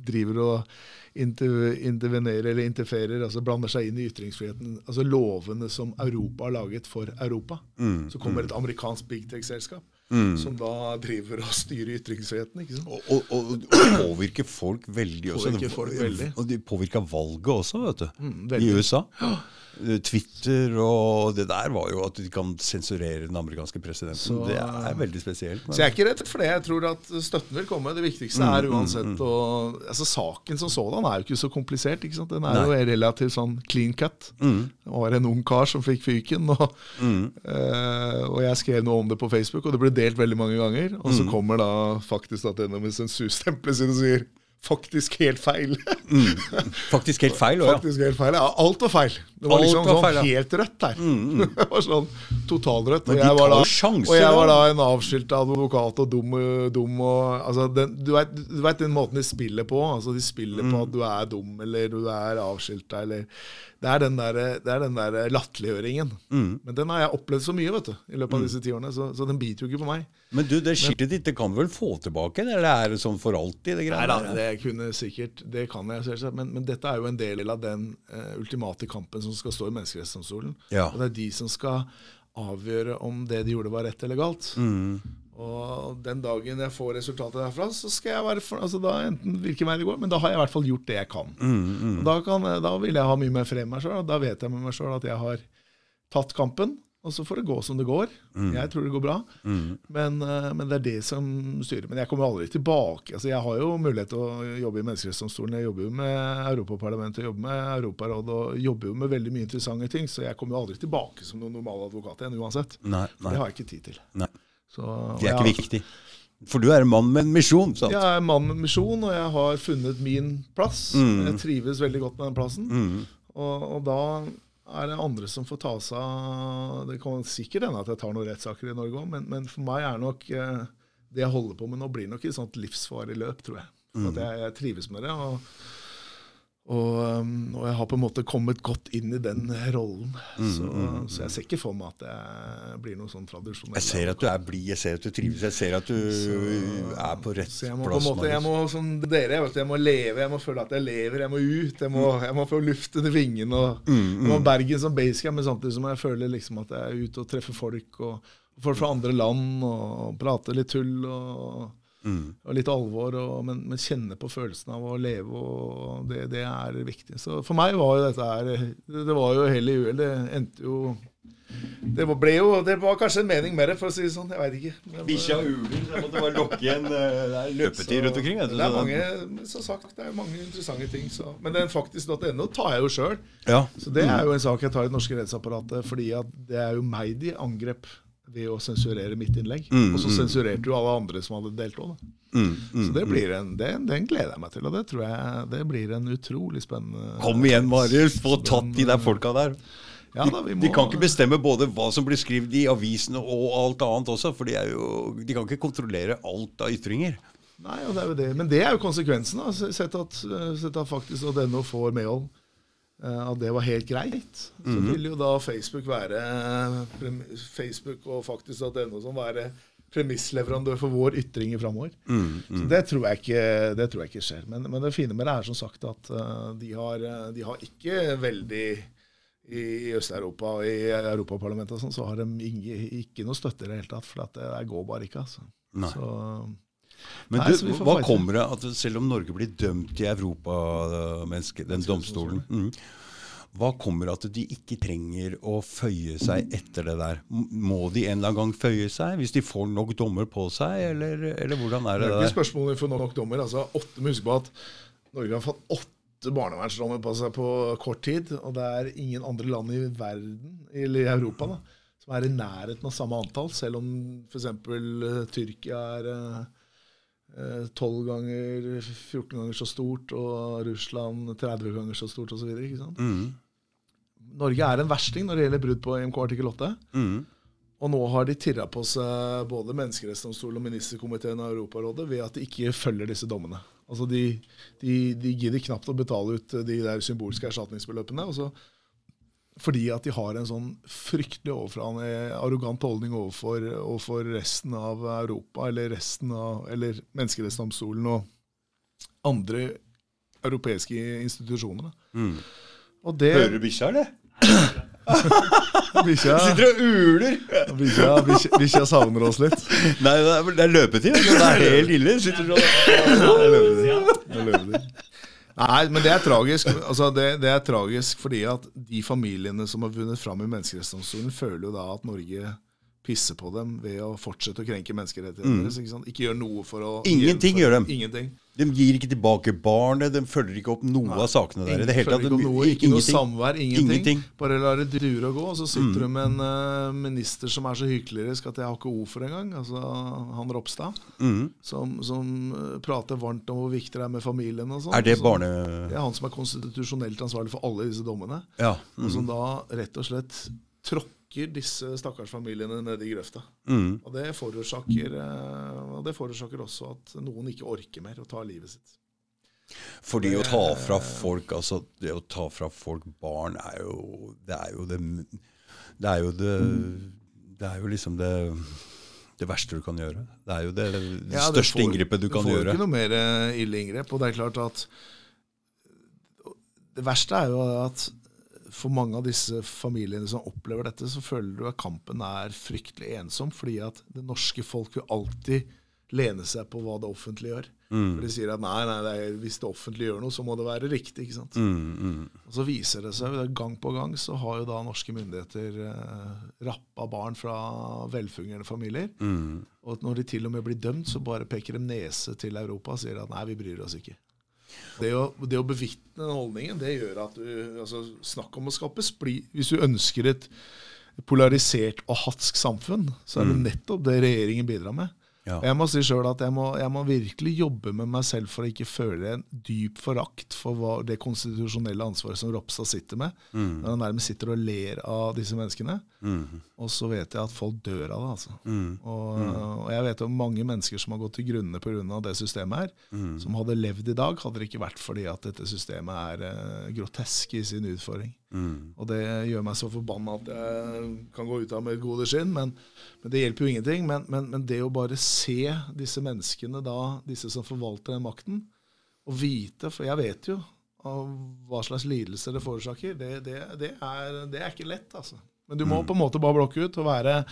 driver og inter, intervenerer eller interferer, altså blander seg inn i ytringsfriheten. Altså lovene som Europa har laget for Europa. Mm, Så kommer et amerikansk big tech-selskap mm. som da driver og styrer ytringsfriheten. ikke sant? Og, og, og, påvirker folk veldig også. Påvirker folk veldig. Og de påvirka valget også, vet du. Mm, I. USA. Twitter og det der var jo at de kan sensurere den amerikanske presidenten. Så- det er veldig spesielt. men- Så jeg er ikke redd for det. Jeg tror at støtten vil komme. Det viktigste Mm, er uansett å altså Saken som sådan er jo ikke så komplisert. ikke sant? Den er Nei. jo relativt sånn clean cut. Mm, Det var en ung kar som fikk fyken, og, mm, eh, og jeg skrev noe om det på Facebook, og det ble delt veldig mange ganger. Og Mm. så kommer da faktisk at denne med sensurstempelet sitt og sier faktisk helt feil. mm. Faktisk helt feil. også, ja. faktisk helt feil. Ja, alt var feil. Det var liksom var sånn helt rødt der. det var sånn totalrødt. Og jeg, var da, sjanser, og jeg var da. en avskilt advokat og dum, dum og altså den, du, vet, du vet den måten de spiller på? Altså De spiller Mm. på at du er dum, eller du er avskilta, eller Det er den der, det er den der latterliggjøringen. Mm. Men den har jeg opplevd så mye vet du, i løpet av disse ti årene, så, så den biter jo ikke på meg. Men du, det skiltet ditt det kan du vel få tilbake? Eller er det sånn for alltid? det Nei da, det kunne sikkert, det kan jeg selvsagt, men, men dette er jo en del av den uh, ultimate kampen som skal stå i Menneskerettighetsdomstolen. Ja. Og det er de som skal avgjøre om det de gjorde var rett eller galt. Mm. Og den dagen jeg får resultatet derfra, så skal jeg være for, altså da enten hvilken vei det går, men da har jeg i hvert fall gjort det jeg kan. Mm, mm. da, kan da vil jeg ha mye mer frem meg sjøl, og da vet jeg med meg sjøl at jeg har tatt kampen. Og så får det gå som det går. Jeg tror det går bra. mm, Men, eh, men det er det som styrer. Men jeg kommer aldri tilbake. Altså, jeg har jo mulighet til å jobbe i Menneskerettighetsdomstolen. Jeg jobber jo med Europaparlamentet, jobber med Europarådet og jobber jo med veldig mye interessante ting. Så jeg kommer jo aldri tilbake som noen normal advokat igjen uansett. Nei, nei, det har jeg ikke tid til. nei. Så, Det er ikke har- viktig. For du er en mann med en misjon, sant? Jeg er mann med en misjon, og jeg har funnet min plass. Mm. Jeg trives veldig godt med den plassen. Mm. Og, og da er det andre som får ta seg av Det kan sikkert hende at jeg tar noen rettssaker i Norge òg, men, men for meg er nok eh, det jeg holder på med nå, blir nok et sånt livsfarlig løp, tror jeg. For Mm. at jeg, jeg trives med det. Og, og, um, og jeg har på en måte kommet godt inn i den rollen. Mm, Så, så jeg ser ikke for meg at jeg blir noe sånn tradisjonell Jeg ser at du er blid, jeg ser at du trives, jeg ser at du er på rett Så jeg må på plass. en måte, jeg må som dere, jeg, vet, jeg må leve, jeg må føle at jeg lever, jeg må ut. Jeg må, jeg må få luften i vingene. og Mm, Jeg må ha Bergen som basecamp, men samtidig som jeg føler liksom at jeg er ute og treffer folk. og Folk fra andre land, og prater litt tull og, Mm. og litt alvor. Og, men, men kjenne på følelsen av å leve, og det, det er viktig. Så for meg var jo dette her Det, var jo hell i uhell. Det endte jo det var, ble jo, det var kanskje en mening med det, for å si det sånn. Jeg veit ikke. Bikkja uler, så jeg måtte bare lokke igjen eh, Det er løpetid rundt omkring. vet du, det er mange, som sagt, det er mange interessante ting. Så. Men den faktisk.no tar jeg jo sjøl. Ja. Så det er jo en sak jeg tar i det norske rettsapparatet, fordi at det er jo meg de angrep ved å sensurere mitt innlegg. Mm, og så mm. sensurerte jo alle andre som hadde delt òg. Mm, mm, Så det blir en, det, den gleder jeg meg til, og det tror jeg det blir en utrolig spennende Kom igjen, Marius, få tatt de der folka der. Ja, da, må, de kan ikke bestemme både hva som blir skrevet i avisene og alt annet også, for de, jo, de kan ikke kontrollere alt av ytringer. Nei, og det er jo det. Men det er jo konsekvensen. da, Sett at, sett at faktisk og denne får medhold. Eh, At det var helt greit. Så Mhm. vil jo da Facebook være Facebook og faktisk at NO som være premissleverandør for vår ytring framover. Mm, Så det tror, jeg ikke, det tror jeg ikke skjer. Men, men det fine med det er som sagt at eh, de, har, eh, de har ikke veldig i Øst-Europa og i Europaparlamentet og sånn, så har de ikke, ikke noe støtte i det hele tatt. For at det, det går bare ikke, altså. Nei. Så, Men Nei, du, hva kommer det at selv om Norge blir dømt i Europa, menneske, den domstolen mm, Hva kommer at de ikke trenger å føye seg etter det der? Må de en eller annen gang føye seg hvis de får nok dommer på seg, eller, eller hvordan er Det det er der? Spørsmålet om nok dommer. Altså, åtte, Husk på at Norge har fått åtte barnevernsdommer på seg på kort tid. Og det er ingen andre land i verden, eller i Europa, da, som er i nærheten av samme antall. Selv om f.eks. Tyrkia er eh, eh, 12 ganger, 14 ganger så stort, og Russland 30 ganger så stort osv. Mm, Norge er en versting når det gjelder brudd på EMK artikkel 8. mm, Og nå har de tirra på seg både menneskerettsdomstolen og ministerkomiteen av Europarådet ved at de ikke følger disse dommene. Altså De, de, de gidder knapt å betale ut de der symbolske erstatningsbeløpene. Og så fordi at de har en sånn fryktelig overfrane, arrogant holdning overfor, overfor resten av Europa, eller resten av, eller Menneskerettighetsdomstolen og andre europeiske institusjoner. da. mm. Og det Hører du bikkja, eller? Bikkja Sitter og uler! bikkja- savner oss litt. Nei, det er, det er løpetid. Det er helt ille. Sitter sånn Det er de. Nei, men det er tragisk. Altså, det, det er tragisk fordi at de familiene som har vunnet fram i Menneskerettighetsdomstolen, føler jo da at Norge pisser på dem ved å fortsette å krenke menneskerettighetene mm. Ikke, ikke gjør noe for å. Ingenting gjør dem. Ingenting. De gir ikke tilbake barnet, de følger ikke opp noe av sakene der. Ingen, det hele tatt. De- noe, ikke noe samvær, ingenting. Ingenting. Bare lar det dure og gå. Og så sitter du med en uh, minister som er så hyklerisk at jeg har ikke ord for engang. Altså han Ropstad. Mm. Som, som eh, prater varmt om hvor viktig det er med familien og sånn. Er det Og så- barne... Det er han som er konstitusjonelt ansvarlig for alle disse dommene. Ja. Og som da rett og slett tråkker disse stakkars familiene ned i grøfta. Mm. Og det forårsaker, eh, og det forårsaker også at noen ikke orker mer å ta livet sitt. Fordi å ta fra folk altså Det å ta fra folk barn er jo Det er jo det Det er jo det Det er jo liksom det det verste du kan gjøre. Det er jo det, det Ja, største får- inngrepet du kan får jo gjøre. ikke noe mer eh, ille inngrep. Og det er klart at Det verste er jo at for mange av disse familiene som opplever dette, så føler du at kampen er fryktelig ensom, fordi at det norske folk vil alltid lene seg på hva det offentlige gjør. Mm. For de sier at nei, nei, det er, hvis det offentlige gjør noe, så må det være riktig. ikke sant? Mm, mm. Og så viser det seg gang på gang så har jo da norske myndigheter eh, rappa barn fra velfungerende familier. Mm. Og når de til og med blir dømt, så bare peker de nese til Europa og sier at nei, vi bryr oss ikke. Det å, det å bevitne den holdningen, det gjør at du altså, Snakk om å skape splid. Hvis du ønsker et polarisert og hatsk samfunn, så er det nettopp det regjeringen bidrar med. Ja. Jeg må si selv at jeg må, jeg må virkelig jobbe med meg selv for å ikke føle en dyp forakt for hva, det konstitusjonelle ansvaret som Ropstad sitter med. Når han nærmest sitter og ler av disse menneskene. Mm. Og så vet jeg at folk dør av det. altså. Mm. Og, og jeg vet om mange mennesker som har gått til grunne pga. det systemet her, Mm. som hadde levd i dag, hadde det ikke vært fordi at dette systemet er eh, grotesk i sin utfordring. Mm. Og det gjør meg så forbanna at jeg kan gå ut av med et gode skinn, men, men det hjelper jo ingenting. Men, men, men det å bare se disse menneskene da, disse som forvalter den makten, og vite, for jeg vet jo av hva slags lidelser det forårsaker, det, det, det, er, det er ikke lett, altså. Men du må på en måte bare blokke ut og være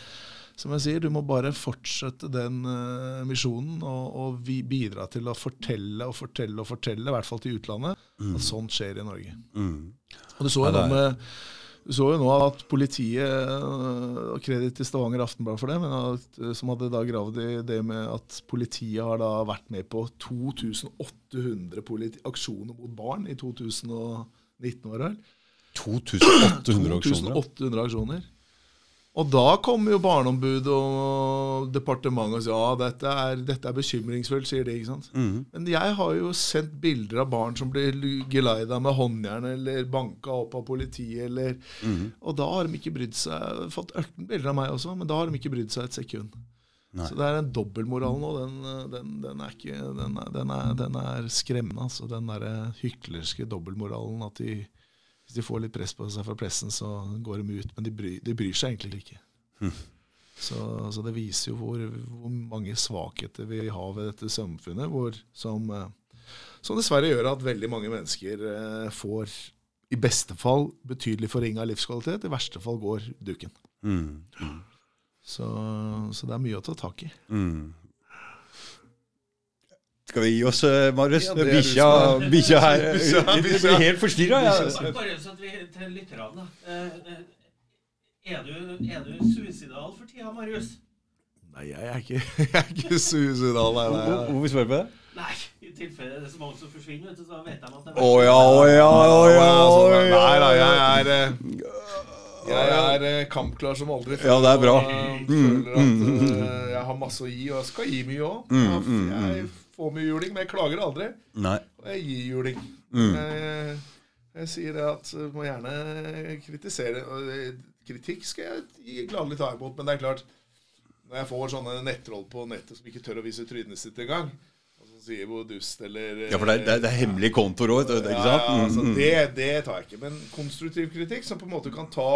som jeg sier, Du må bare fortsette den uh, misjonen og, og vi bidra til å fortelle og fortelle og fortelle, i hvert fall til utlandet, at sånt skjer i Norge. Mm. Og Du så jo, Ja, med, du så jo nå at politiet øh, og Kreditt til Stavanger Aftenblad for det, men at, øh, som hadde da gravd i det med at politiet har da vært med på 2800 aksjoner mot barn i 2019. var det vel? 2800 aksjoner. 2800 aksjoner. Og da kommer jo Barneombudet og departementet og sier ja, dette er, dette er bekymringsfullt, sier de. ikke sant? Mm. Men jeg har jo sendt bilder av barn som blir geleida med håndjern eller banka opp av politiet. Eller, Mm. Og da har de ikke brydd seg. Fått 18 bilder av meg også, men da har de ikke brydd seg et sekund. Nei. Så det er en dobbeltmoral nå. Den, den, den, er ikke, den, er, den, er, den er skremmende. Altså. Den derre hyklerske dobbeltmoralen. At de, hvis de får litt press på seg fra pressen, så går de ut. Men de bryr, de bryr seg egentlig ikke. Så, så det viser jo hvor, hvor mange svakheter vi har ved dette samfunnet, hvor, som, eh, som dessverre gjør at veldig mange mennesker eh, får i beste fall betydelig forringa livskvalitet, i verste fall går duken. Mm. Så, så det er mye å ta tak i. Mm. Skal vi gi oss, eh, Marius? Ja, er Bikkja er- her Jeg blir helt forstyrra. Ja. Bare sånn at vi til lytterne, da. Eh, eh, Er du, er du suicidal for tida, Marius? Nei, jeg er ikke, jeg er ikke suicidal. Nei, nei, nei. Hvorfor spør du på det? Nei, i tilfelle det er så mange som forsvinner, vet du, så vet de at det Å ja, å ja, å ja, oh, å nei, ja. nei da, jeg er Jeg er kampklar som aldri før. Ja, det er bra. Og eh, føler at eh, jeg har masse å gi, og jeg skal gi mye òg. Mm, Jeg får mye juling, men jeg klager aldri. Nei. Og jeg gir juling. Mm. Jeg, jeg sier det at du må gjerne kritisere. Kritikk skal jeg gladelig ta imot, men det er klart Når jeg får sånne nettroll på nettet som ikke tør å vise trynet sitt engang, som sier hvor dust eller Ja, for det er, det er, det er hemmelige kontoer òg, ikke sant? ja, altså, Mm, mm. det, det tar jeg ikke. Men konstruktiv kritikk som på en måte kan ta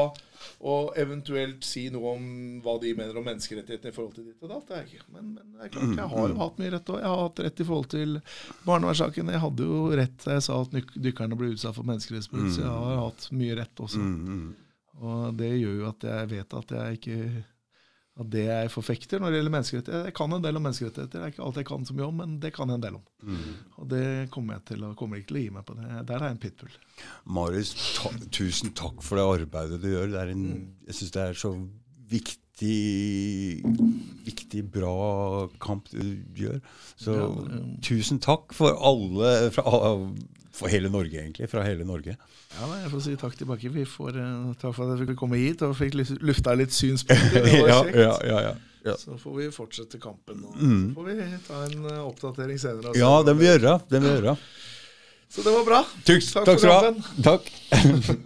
og eventuelt si noe om hva de mener om menneskerettighetene i forhold til ditt og datt, det er ikke. Men, men det er klart, jeg har jo hatt mye rett òg. Jeg har hatt rett i forhold til barnevernssaken. Jeg hadde jo rett da jeg sa at dykkerne ble utsatt for menneskerettighetsbrudd. så jeg har hatt mye rett også. Mm, mm. Og det gjør jo at jeg vet at jeg ikke at det jeg forfekter når det gjelder menneskerettigheter Jeg kan en del om menneskerettigheter. Det er ikke alt jeg kan så mye om, men det kan jeg en del om. Mm. Og det kommer jeg til å, kommer ikke til å gi meg på. det. Der er jeg en pitbull. Marius, ta, tusen takk for det arbeidet du gjør. Det er en, jeg syns det er så viktig, viktig, bra kamp du gjør. Så Ja, det- tusen takk for alle, fra, for hele Norge, egentlig. Fra hele Norge. Ja, nei, Jeg får si takk tilbake. Vi får uh, Takk for at jeg fikk komme hit og fikk lufta litt synspunkter. Det var ja, kjekt. ja, ja, ja. Ja. Så får vi fortsette kampen. Og Mm. Så får vi ta en uh, oppdatering senere. Altså. ja, det vil vi gjøre. Det vil vi gjøre. Så det var bra. Tusen, Takk takk for du. Takk.